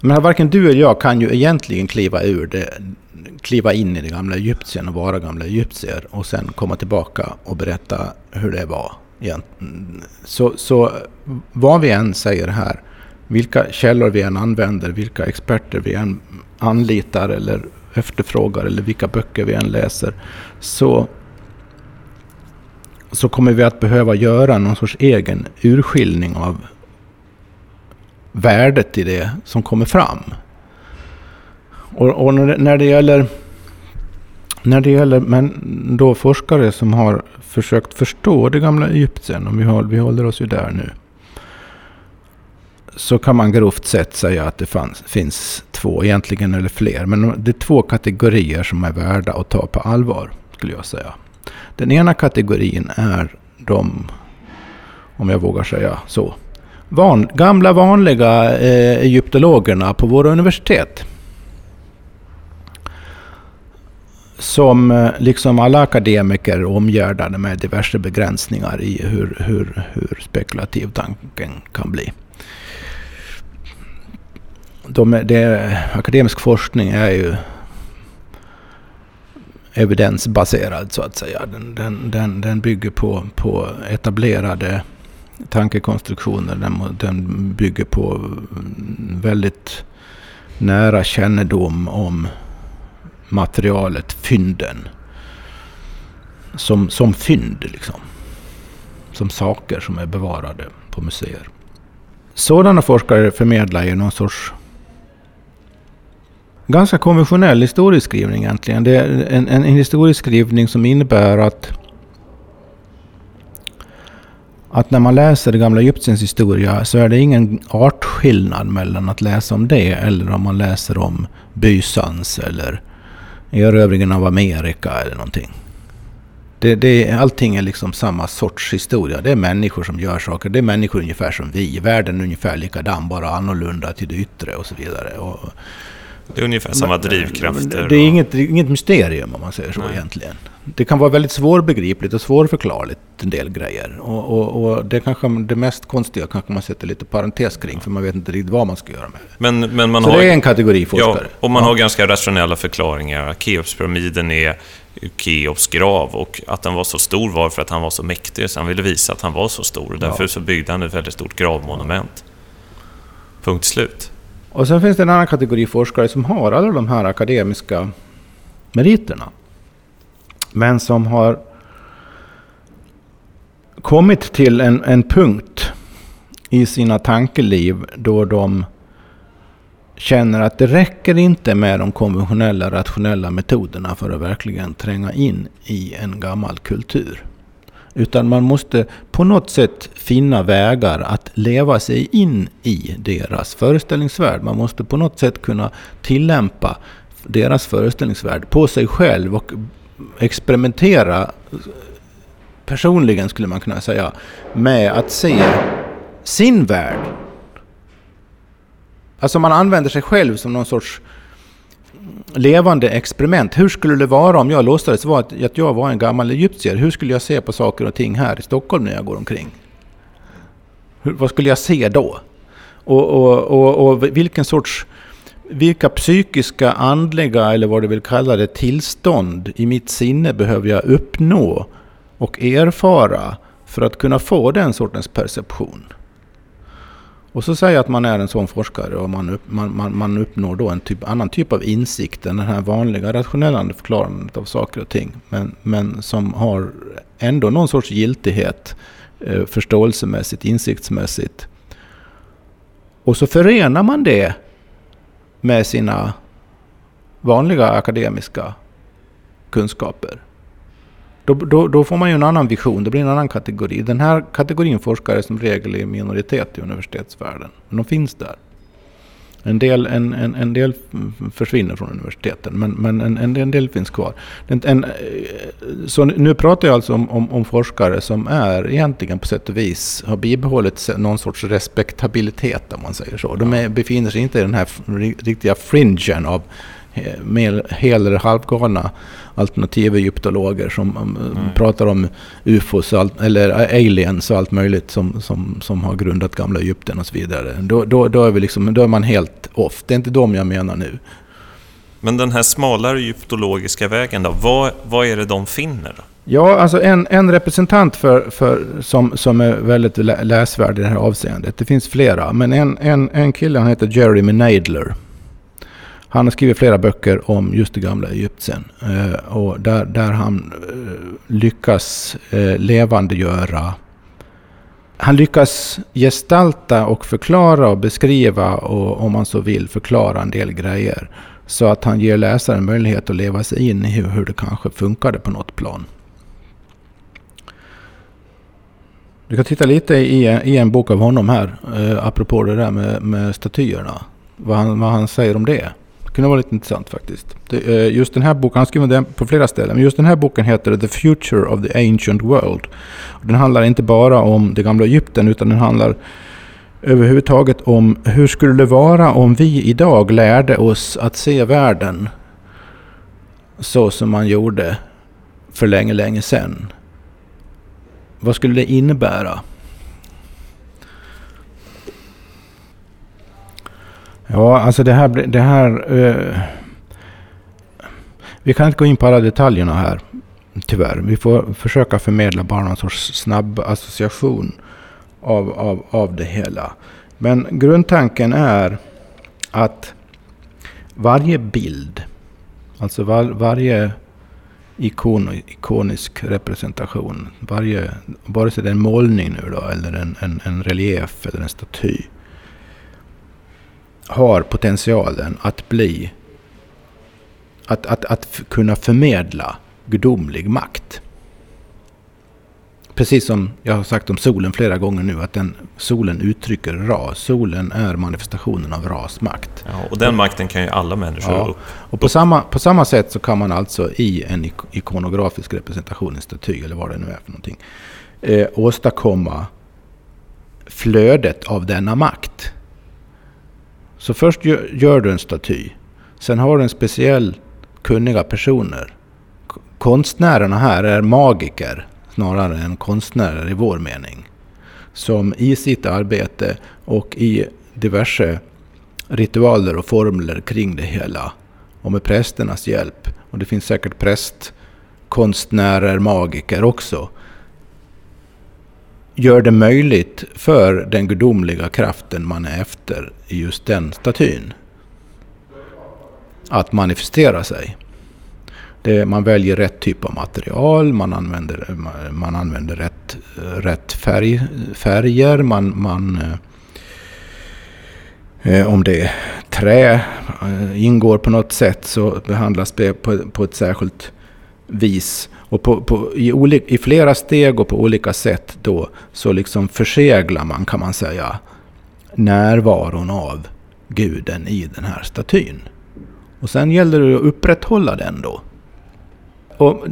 Men varken du eller jag kan ju egentligen kliva ur det, kliva in i det gamla Egypten och vara gamla egyptier och sen komma tillbaka och berätta hur det var. Så, så vad vi än säger här, vilka källor vi än använder, vilka experter vi än anlitar eller efterfrågar eller vilka böcker vi än läser, så, så kommer vi att behöva göra någon sorts egen urskiljning av värdet i det som kommer fram. Och, och när det gäller när det gäller men då forskare som har försökt förstå det gamla Egypten, om vi, håller, vi håller oss ju där nu, så kan man grovt sett säga att det fanns, finns två, egentligen eller fler, men det är två kategorier som är värda att ta på allvar, skulle jag säga. Den ena kategorin är de, om jag vågar säga så, van, gamla vanliga eh, egyptologerna på våra universitet. Som eh, liksom alla akademiker omgärdade med diverse begränsningar i hur, hur, hur spekulativ tanken kan bli. De, det, akademisk forskning är ju evidensbaserad så att säga. Den, den, den, den bygger på, på etablerade tankekonstruktioner. Den, den bygger på väldigt nära kännedom om materialet, fynden. Som, som fynd liksom. Som saker som är bevarade på museer. Sådana forskare förmedlar ju någon sorts ganska konventionell historieskrivning egentligen. Det är en, en historieskrivning som innebär att att när man läser det gamla Egyptens historia så är det ingen artskillnad mellan att läsa om det eller om man läser om Bysans eller erövringen av Amerika eller någonting. Det, det, allting är liksom samma sorts historia. Det är människor som gör saker. Det är människor ungefär som vi. Världen är ungefär likadan, bara annorlunda till det yttre och så vidare. Och, det är ungefär samma drivkrafter. Det är inget, inget mysterium om man säger så Nej. egentligen. Det kan vara väldigt svårbegripligt och svårförklarligt en del grejer. Och, och, och, det kanske det mest konstiga kanske man sätter lite parentes kring för man vet inte riktigt vad man ska göra med det. Men, men man så har, det är en kategori forskare. Ja, och man ja. har ganska rationella förklaringar. Keopspyramiden är Keops grav och att den var så stor var för att han var så mäktig så han ville visa att han var så stor. Därför ja. så byggde han ett väldigt stort gravmonument. Punkt slut. Och sen finns det en annan kategori forskare som har alla de här akademiska meriterna. Men som har kommit till en, en punkt i sina tankeliv då de känner att det räcker inte med de konventionella rationella metoderna för att verkligen tränga in i en gammal kultur. Utan man måste på något sätt finna vägar att leva sig in i deras föreställningsvärld. Man måste på något sätt kunna tillämpa deras föreställningsvärld på sig själv och experimentera personligen skulle man kunna säga med att se sin värld. Alltså man använder sig själv som någon sorts levande experiment. Hur skulle det vara om jag låtsades vara att, att jag var en gammal egyptier? Hur skulle jag se på saker och ting här i Stockholm när jag går omkring? Hur, vad skulle jag se då? Och, och, och, och, vilken sorts... Vilka psykiska, andliga eller vad du vill kalla det tillstånd i mitt sinne behöver jag uppnå och erfara för att kunna få den sortens perception? Och så säger jag att man är en sån forskare och man, upp, man, man, man uppnår då en typ, annan typ av insikt än den här vanliga rationella förklarandet av saker och ting. Men, men som har ändå någon sorts giltighet eh, förståelsemässigt, insiktsmässigt. Och så förenar man det med sina vanliga akademiska kunskaper. Då, då, då, får man ju en annan vision, det blir en annan kategori. Den här kategorin forskare är som regel i minoritet i universitetsvärlden. Men de finns där. En del, en, en, en del försvinner från universiteten, men, men en, en, en del finns kvar. En, en, så nu pratar jag alltså om, om, om, forskare som är egentligen på sätt och vis har bibehållit någon sorts respektabilitet om man säger så. De är, befinner sig inte i den här riktiga fringen av hel eller halvgalna alternativa egyptologer som um, mm. pratar om ufos allt, eller aliens och allt möjligt som, som, som har grundat gamla Egypten och så vidare. Då, då, då, är vi liksom, då är man helt off. Det är inte dem jag menar nu. Men den här smalare egyptologiska vägen då, vad, vad är det de finner? Då? Ja, alltså en, en representant för, för, som, som är väldigt läsvärd i det här avseendet. Det finns flera, men en, en, en kille han heter Jeremy Nadler. Han har skrivit flera böcker om just det gamla Egypten. Eh, och där, där han eh, lyckas eh, levandegöra han lyckas gestalta och förklara och beskriva och om man så vill förklara en del grejer. Så att han ger läsaren möjlighet att leva sig in i hur, hur det kanske funkade på något plan. Du kan titta lite i, i en bok av honom här, eh, apropå det där med, med statyerna. Vad han, vad han säger om det. Det kunde vara lite intressant faktiskt. Det, eh, just den här boken, han skriver den på flera ställen, men just den här boken heter The Future of the Ancient World. Den handlar inte bara om det gamla Egypten, utan den handlar överhuvudtaget om hur skulle det vara om vi idag lärde oss att se världen så som man gjorde för länge, länge sedan. Vad skulle det innebära? Ja, alltså det här... Det här uh, vi kan inte gå in på alla detaljerna här, tyvärr. Vi får försöka förmedla bara någon sorts snabb association av, av, av det hela. Men grundtanken är att varje bild, alltså var, varje ikon, ikonisk representation, varje, vare sig det är en målning nu då, eller en, en, en relief eller en staty, har potentialen att bli, att, att, att kunna förmedla gudomlig makt precis som jag har sagt om solen flera gånger nu, att den, solen uttrycker ras. Solen är manifestationen av rasmakt. Ja, och den makten kan ju alla människor ja, upp. Och på samma, på samma sätt så kan man alltså i en ikonografisk representation, en staty eller vad det nu är för någonting, eh, åstadkomma flödet av denna makt. Så först gör, gör du en staty. Sen har du en speciell kunniga personer. Konstnärerna här är magiker snarare än konstnärer i vår mening. Som i sitt arbete och i diverse ritualer och formler kring det hela och med prästernas hjälp. Och det finns säkert prästkonstnärer, magiker också. Gör det möjligt för den gudomliga kraften man är efter i just den statyn att manifestera sig. Det, man väljer rätt typ av material, man använder, man använder rätt, rätt färg, färger, man, man eh, om det är trä eh, ingår på något sätt så behandlas det på, på ett särskilt vis. Och på, på, i, olika, i flera steg och på olika sätt då så liksom förseglar man kan man säga närvaron av guden i den här statyn. Och sen gäller det att upprätthålla den då. Och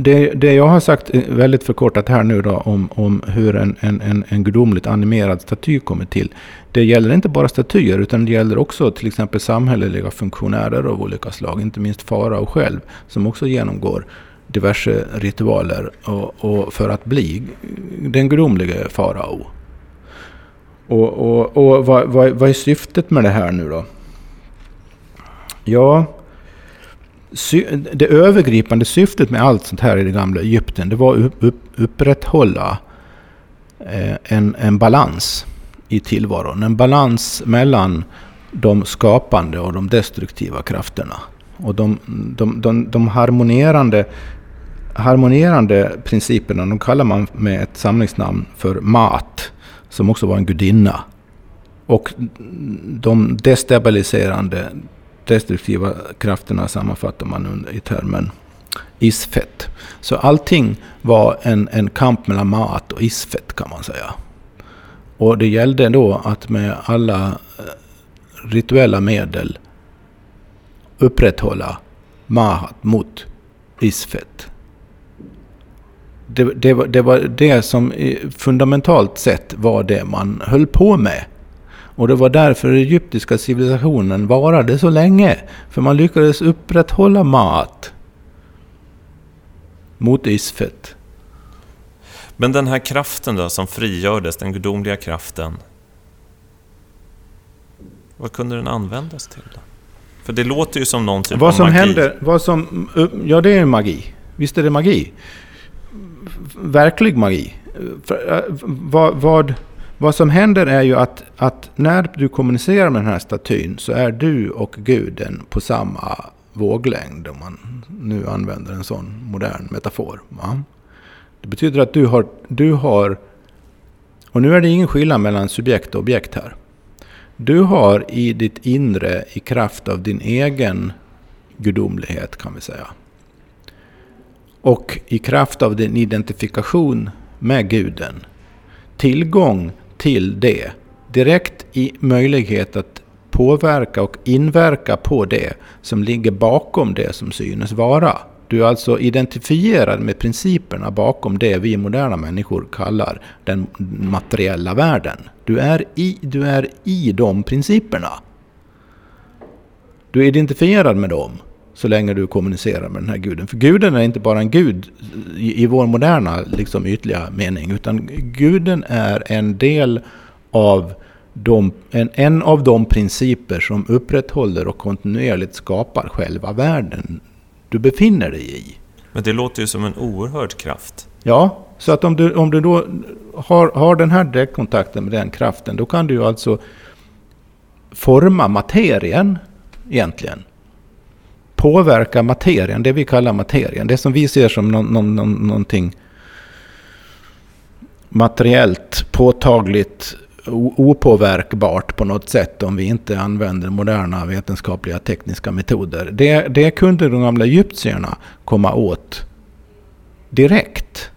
det, det jag har sagt eh, väldigt förkortat här nu då om, om hur en, en, en gudomligt animerad staty kommer till. Det gäller inte bara statyer utan det gäller också till exempel samhälleliga funktionärer av olika slag. Inte minst farao själv som också genomgår diverse ritualer och, och för att bli den gudomlige farao. Och, och, och vad, vad, vad är syftet med det här nu då? Ja, det övergripande syftet med allt sånt här i det gamla Egypten, det var att upp, upprätthålla eh, en, en balans i tillvaron. En balans mellan de skapande och de destruktiva krafterna. Och de, de, de, de harmonerande, harmonerande principerna, de kallar man med ett samlingsnamn för Mat, som också var en gudinna. Och de destabiliserande, destruktiva krafterna sammanfattar man i termen isfett. Så allting var en, en kamp mellan mat och isfett kan man säga. Och det gällde då att med alla eh, rituella medel upprätthålla mahat mot isfett. Det, det, det, var det som fundamentalt sett var det man höll på med och det var därför den egyptiska civilisationen varade så länge. För man lyckades upprätthålla mat mot isfett. Men den här kraften då som frigördes, den gudomliga kraften. Vad kunde den användas till? Då? För det låter ju som någon typ vad av som magi. Händer, vad som Ja, det är magi. Visst är det magi. Verklig magi. Äh, vad, vad vad som händer är ju att, att när du kommunicerar med den här statyn så är du och guden på samma våglängd. Om man nu använder en sån modern metafor. Va? Det betyder att du har, du har Och nu är det ingen skillnad mellan subjekt och objekt här. Du har i ditt inre, i kraft av din egen gudomlighet kan vi säga. Och i kraft av din identifikation med guden. Tillgång till det. Direkt i möjlighet att påverka och inverka på det som ligger bakom det som synes vara. Du är alltså identifierad med principerna bakom det vi moderna människor kallar den materiella världen. Du är i, du är i de principerna. Du är identifierad med dem så länge du kommunicerar med den här guden. För guden är inte bara en gud i, i vår moderna liksom, ytliga mening, utan guden är en del av de, en, en av de principer som upprätthåller och kontinuerligt skapar själva världen du befinner dig i. Men det låter ju som en oerhörd kraft. Ja, så att om du, om du då har, har den här direktkontakten med den kraften, då kan du ju alltså forma materien egentligen. Påverka materien, det vi kallar materien. Det som vi ser som någon, någon, någon, någonting materiellt, påtagligt, opåverkbart på något sätt om vi inte använder moderna vetenskapliga tekniska metoder. Det, det kunde de gamla egyptierna komma åt direkt.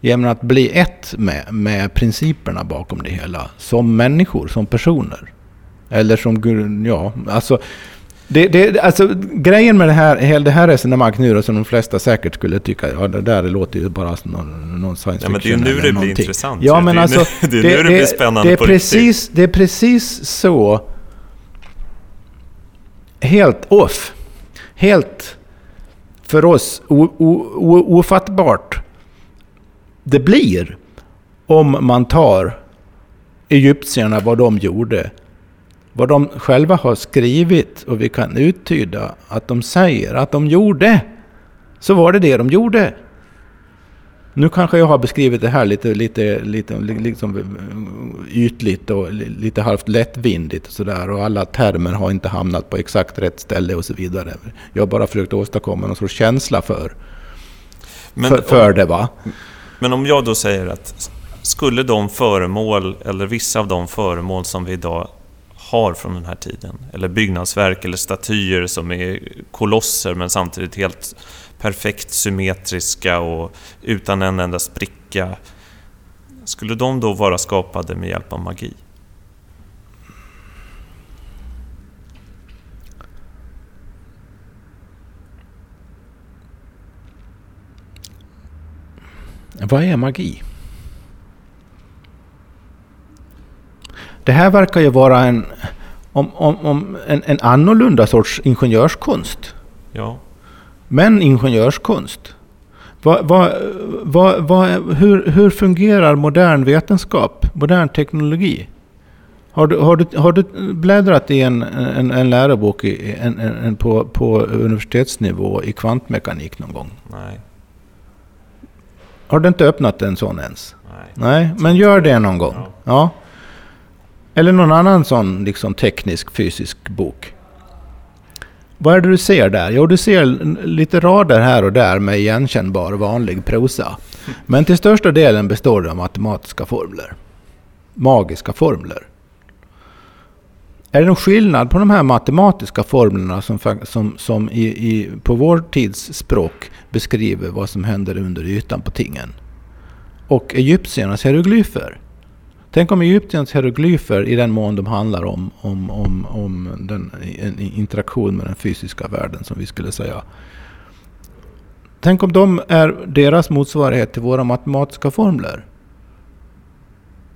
Genom att bli ett med, med principerna bakom det hela. Som människor, som personer. Eller som, ja, alltså det, det, alltså, grejen med det här, det här resonemanget nu då, som de flesta säkert skulle tycka, ja det där låter ju bara som någon, någon science fiction. Ja men det är ju nu det blir intressant. Ja men det alltså. Nu, det är nu det, blir spännande det är på precis, riktigt. Det är precis så. Helt off. Helt för oss ofattbart. Det blir om man tar egyptierna, vad de gjorde vad de själva har skrivit och vi kan uttyda att de säger att de gjorde, så var det det de gjorde. Nu kanske jag har beskrivit det här lite, lite, lite liksom ytligt och lite halvt lättvindigt och sådär. Och alla termer har inte hamnat på exakt rätt ställe och så vidare. Jag har bara försökt åstadkomma någon sorts känsla för, men för, för det. va. Men om jag då säger att skulle de föremål, eller vissa av de föremål som vi idag har från den här tiden. Eller byggnadsverk eller statyer som är kolosser men samtidigt helt perfekt symmetriska och utan en enda spricka. Skulle de då vara skapade med hjälp av magi? Vad är magi? Det här verkar ju vara en, om, om, om en, en annorlunda sorts ingenjörskonst. Ja. Men ingenjörskonst. Va, va, va, hur, hur fungerar modern vetenskap, modern teknologi? Har du, har du, har du bläddrat i en, en, en lärobok i, en, på, på universitetsnivå i kvantmekanik någon gång? Nej. Har du inte öppnat en sån ens? Nej. Nej, men gör det någon gång. Ja. ja. Eller någon annan sån liksom teknisk, fysisk bok. Vad är det du ser där? Jo, du ser lite rader här och där med igenkännbar vanlig prosa. Men till största delen består det av matematiska formler. Magiska formler. Är det någon skillnad på de här matematiska formlerna som, som, som i, i, på vår tids språk beskriver vad som händer under ytan på tingen? Och egyptiernas hieroglyfer? Tänk om Egyptens hieroglyfer, i den mån de handlar om, om, om, om den, en interaktion med den fysiska världen, som vi skulle säga. Tänk om de är deras motsvarighet till våra matematiska formler.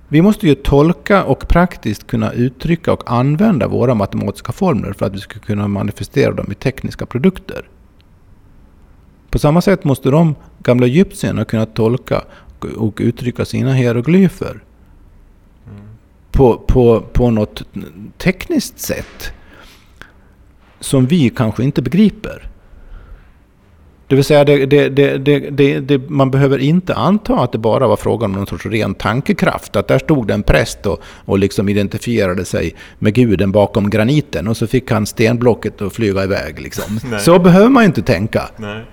Vi måste ju tolka och praktiskt kunna uttrycka och använda våra matematiska formler för att vi ska kunna manifestera dem i tekniska produkter. På samma sätt måste de gamla egyptierna kunna tolka och uttrycka sina hieroglyfer på, på, på något tekniskt sätt som vi kanske inte begriper. Det vill säga, det, det, det, man behöver inte anta att det bara var frågan om någon sorts ren tankekraft. Att där stod en präst och, och liksom identifierade sig med guden bakom graniten och så fick han stenblocket att flyga iväg. Liksom. Så behöver man inte tänka. Nej.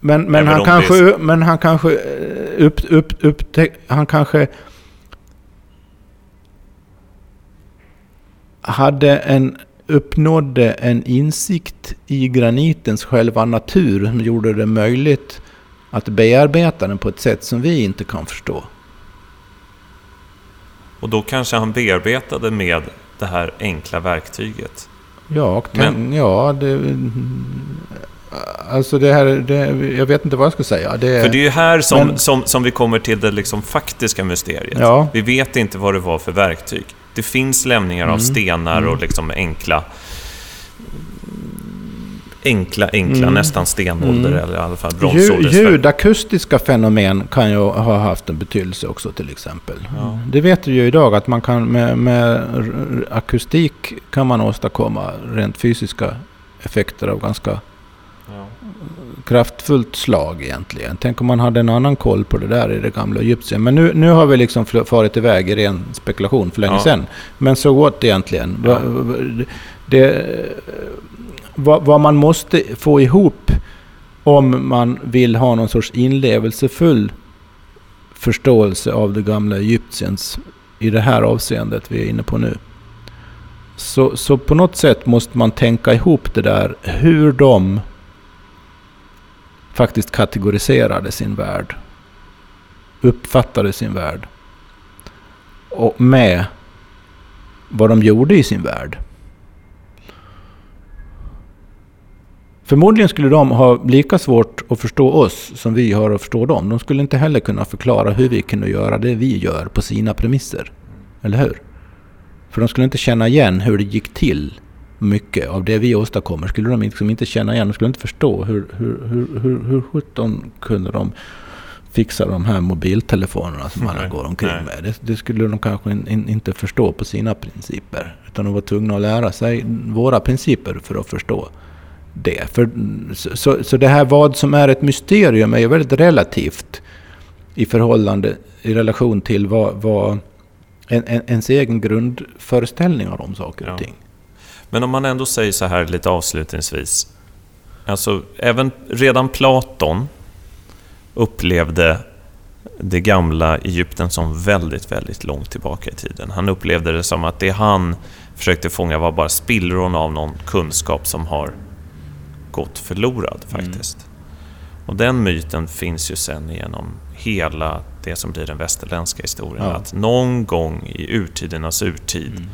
Men, men, han kanske, men han kanske eh, upp, upp, upptäck, Han kanske hade en, uppnådde en insikt i granitens själva natur som gjorde det möjligt att bearbeta den på ett sätt som vi inte kan förstå. Och då kanske han bearbetade med det här enkla verktyget. Ja, tänk, ja det, alltså det här, det, jag vet inte vad jag ska säga. Det, För det är ju här som, men- som, som vi kommer till det liksom faktiska mysteriet. Ja. Vi vet inte vad det var för verktyg. Det finns lämningar av Mm. stenar och liksom enkla enkla, enkla, Mm. nästan stenålder Mm. eller i alla fall bronsålder. ljudakustiska fenomen kan ju ha haft en betydelse också till exempel. Ja. Det vet vi ju idag att man kan med, med akustik kan man åstadkomma rent fysiska effekter av ganska Ja. Kraftfullt slag egentligen. Tänk om man hade en annan koll på det där i det gamla Egypten. Men nu, nu har vi liksom farit iväg i ren spekulation för länge Ja. sedan. Men så what egentligen? Ja. Det, vad, vad man måste få ihop om man vill ha någon sorts inlevelsefull förståelse av det gamla Egyptiens i det här avseendet vi är inne på nu. Så, så på något sätt måste man tänka ihop det där hur de faktiskt kategoriserade sin värld. Uppfattade sin värld. Och med vad de gjorde i sin värld. Förmodligen skulle de ha lika svårt att förstå oss som vi har att förstå dem. De skulle inte heller kunna förklara hur vi kunde göra det vi gör på sina premisser. Eller hur? För de skulle inte känna igen hur det gick till mycket av det vi åstadkommer. Skulle de liksom inte känna igen, de skulle inte förstå hur, hur, hur, hur, hur sjutton kunde de fixa de här mobiltelefonerna som alla Nej, går omkring nej. med. Det, det skulle de kanske in, in, inte förstå på sina principer. Utan de var tvungna att lära sig våra principer för att förstå det. För, så, så, det här vad som är ett mysterium är ju väldigt relativt i förhållande, i relation till vad, vad en, en, ens egen grundföreställningar om saker och Ja. ting. Men om man ändå säger så här lite avslutningsvis. Alltså, även redan Platon upplevde det gamla Egypten som väldigt, väldigt långt tillbaka i tiden. Han upplevde det som att det han försökte fånga var bara spillron av någon kunskap som har gått förlorad faktiskt. Och den myten finns ju sen genom hela det som blir den västerländska historien. Ja. Att någon gång i urtidernas urtid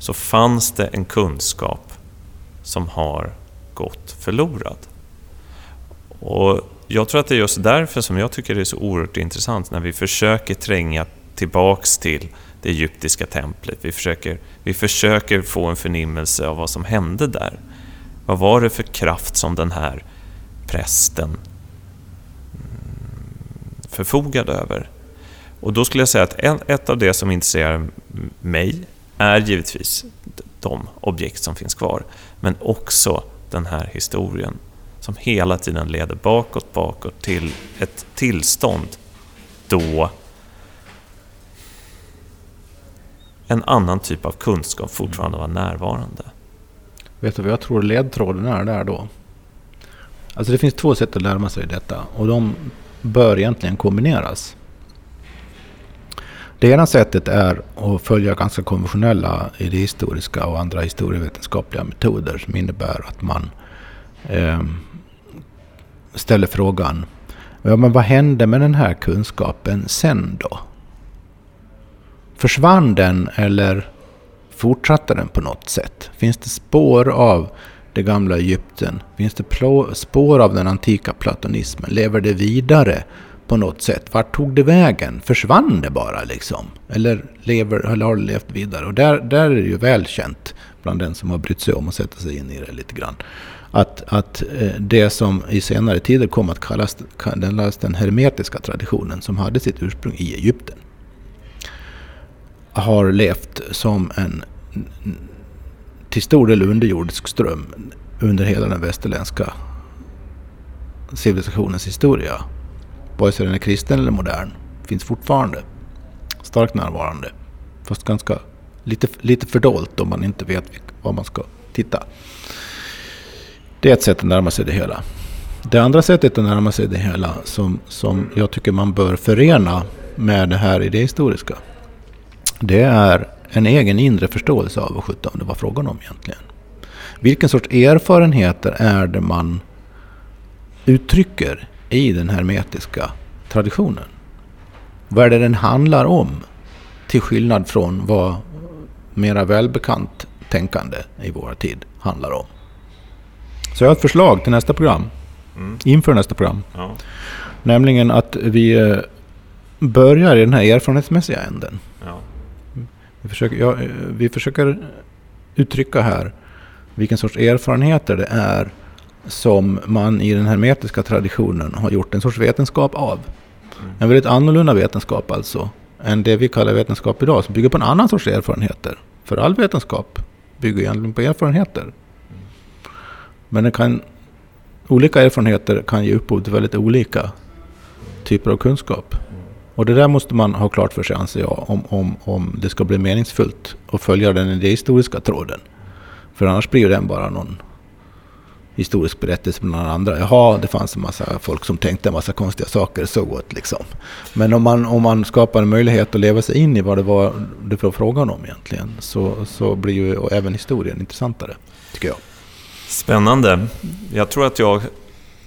så fanns det en kunskap som har gått förlorad. Och jag tror att det är just därför som jag tycker det är så oerhört intressant när vi försöker tränga tillbaks till det egyptiska templet. Vi försöker, vi försöker få en förnimmelse av vad som hände där. Vad var det för kraft som den här prästen mm, förfogade över? Och då skulle jag säga att ett av det som intresserar mig är givetvis de objekt som finns kvar, men också den här historien som hela tiden leder bakåt, bakåt till ett tillstånd då en annan typ av kunskap fortfarande var närvarande. Vet du vad jag tror ledtråden är där då? Alltså det finns två sätt att närma sig detta och de bör egentligen kombineras. Det ena sättet är att följa ganska konventionella idéhistoriska och andra historievetenskapliga metoder som innebär att man eh, ställer frågan ja, men vad hände med den här kunskapen sen då? Försvann den eller fortsatte den på något sätt? Finns det spår av det gamla Egypten? Finns det spår av den antika platonismen? Lever det vidare på något sätt? Vart tog det vägen? Försvann det bara liksom? Eller, lever, eller har det levt vidare? Och där, där är det ju välkänt bland den som har brytt sig om att sätta sig in i det lite grann. Att, att eh, det som i senare tider kom att kallas kallas den hermetiska traditionen som hade sitt ursprung i Egypten har levt som en till stor del underjordisk ström under hela den västerländska civilisationens historia. Vare sig den är kristen eller modern. Finns fortfarande. Starkt närvarande. Fast ganska lite, lite fördolt om man inte vet var man ska titta. Det är ett sätt att närma sig det hela. Det andra sättet att närma sig det hela som, som jag tycker man bör förena med det här idéhistoriska. Det är en egen inre förståelse av vad sjutton det var frågan om egentligen. Vilken sorts erfarenheter är det man uttrycker i den hermetiska traditionen? Vad är det den handlar om? Till skillnad från vad mera välbekant tänkande i vår tid handlar om. Så jag har ett förslag till nästa program. Mm. Inför nästa program. Ja. Nämligen att vi eh, börjar i den här erfarenhetsmässiga änden. Ja. Vi, försöker, ja, eh, vi försöker uttrycka här vilken sorts erfarenheter det är som man i den hermetiska traditionen har gjort en sorts vetenskap av. En väldigt annorlunda vetenskap alltså, än det vi kallar vetenskap idag, som bygger på en annan sorts erfarenheter. För all vetenskap bygger egentligen på erfarenheter. Men det kan, olika erfarenheter kan ge upphov till väldigt olika typer av kunskap. Och det där måste man ha klart för sig, anser jag, om, om, om det ska bli meningsfullt att följa den idéhistoriska tråden. För annars blir den bara någon historisk berättelse bland andra. Jaha, det fanns en massa folk som tänkte en massa konstiga saker, så gott liksom. Men om man, om man skapar en möjlighet att leva sig in i vad det var det var frågan om egentligen, så, så blir ju även historien intressantare, tycker jag. Spännande. Jag tror att jag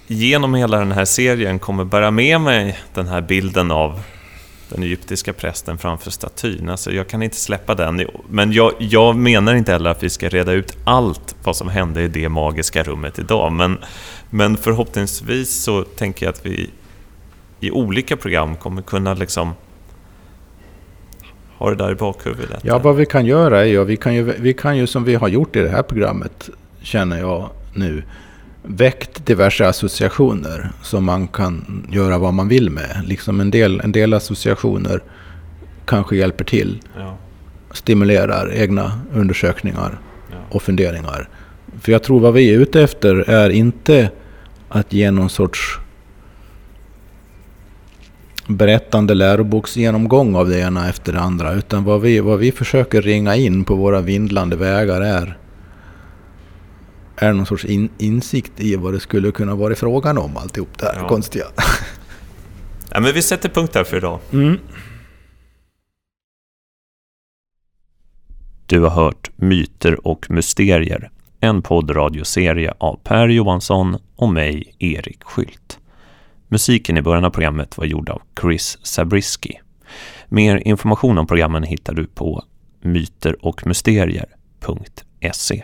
genom hela den här serien kommer bära med mig den här bilden av den egyptiska prästen framför statyn. Alltså jag kan inte släppa den. Men jag, jag, menar inte heller att vi ska reda ut allt vad som hände i det magiska rummet idag. Men, men förhoppningsvis så tänker jag att vi i olika program kommer kunna liksom ha det där i bakhuvudet. Ja, vad vi kan göra är ju, vi kan ju, vi kan ju som vi har gjort i det här programmet, känner jag nu, väckt diverse associationer som man kan göra vad man vill med. Liksom en, del, en del associationer kanske hjälper till. Ja. Stimulerar egna undersökningar ja. och funderingar. För jag tror vad vi är ute efter är inte att ge någon sorts berättande läroboksgenomgång av det ena efter det andra. Utan vad vi, vad vi försöker ringa in på våra vindlande vägar är är någon sorts in, insikt i vad det skulle kunna vara frågan om alltihop det här ja. konstiga. ja, men vi sätter punkt här för idag. Mm. Du har hört Myter och mysterier, en poddradioserie av Per Johansson och mig, Erik Skylt. Musiken i början av programmet var gjord av Chris Zabriskie. Mer information om programmen hittar du på myterochmysterier.se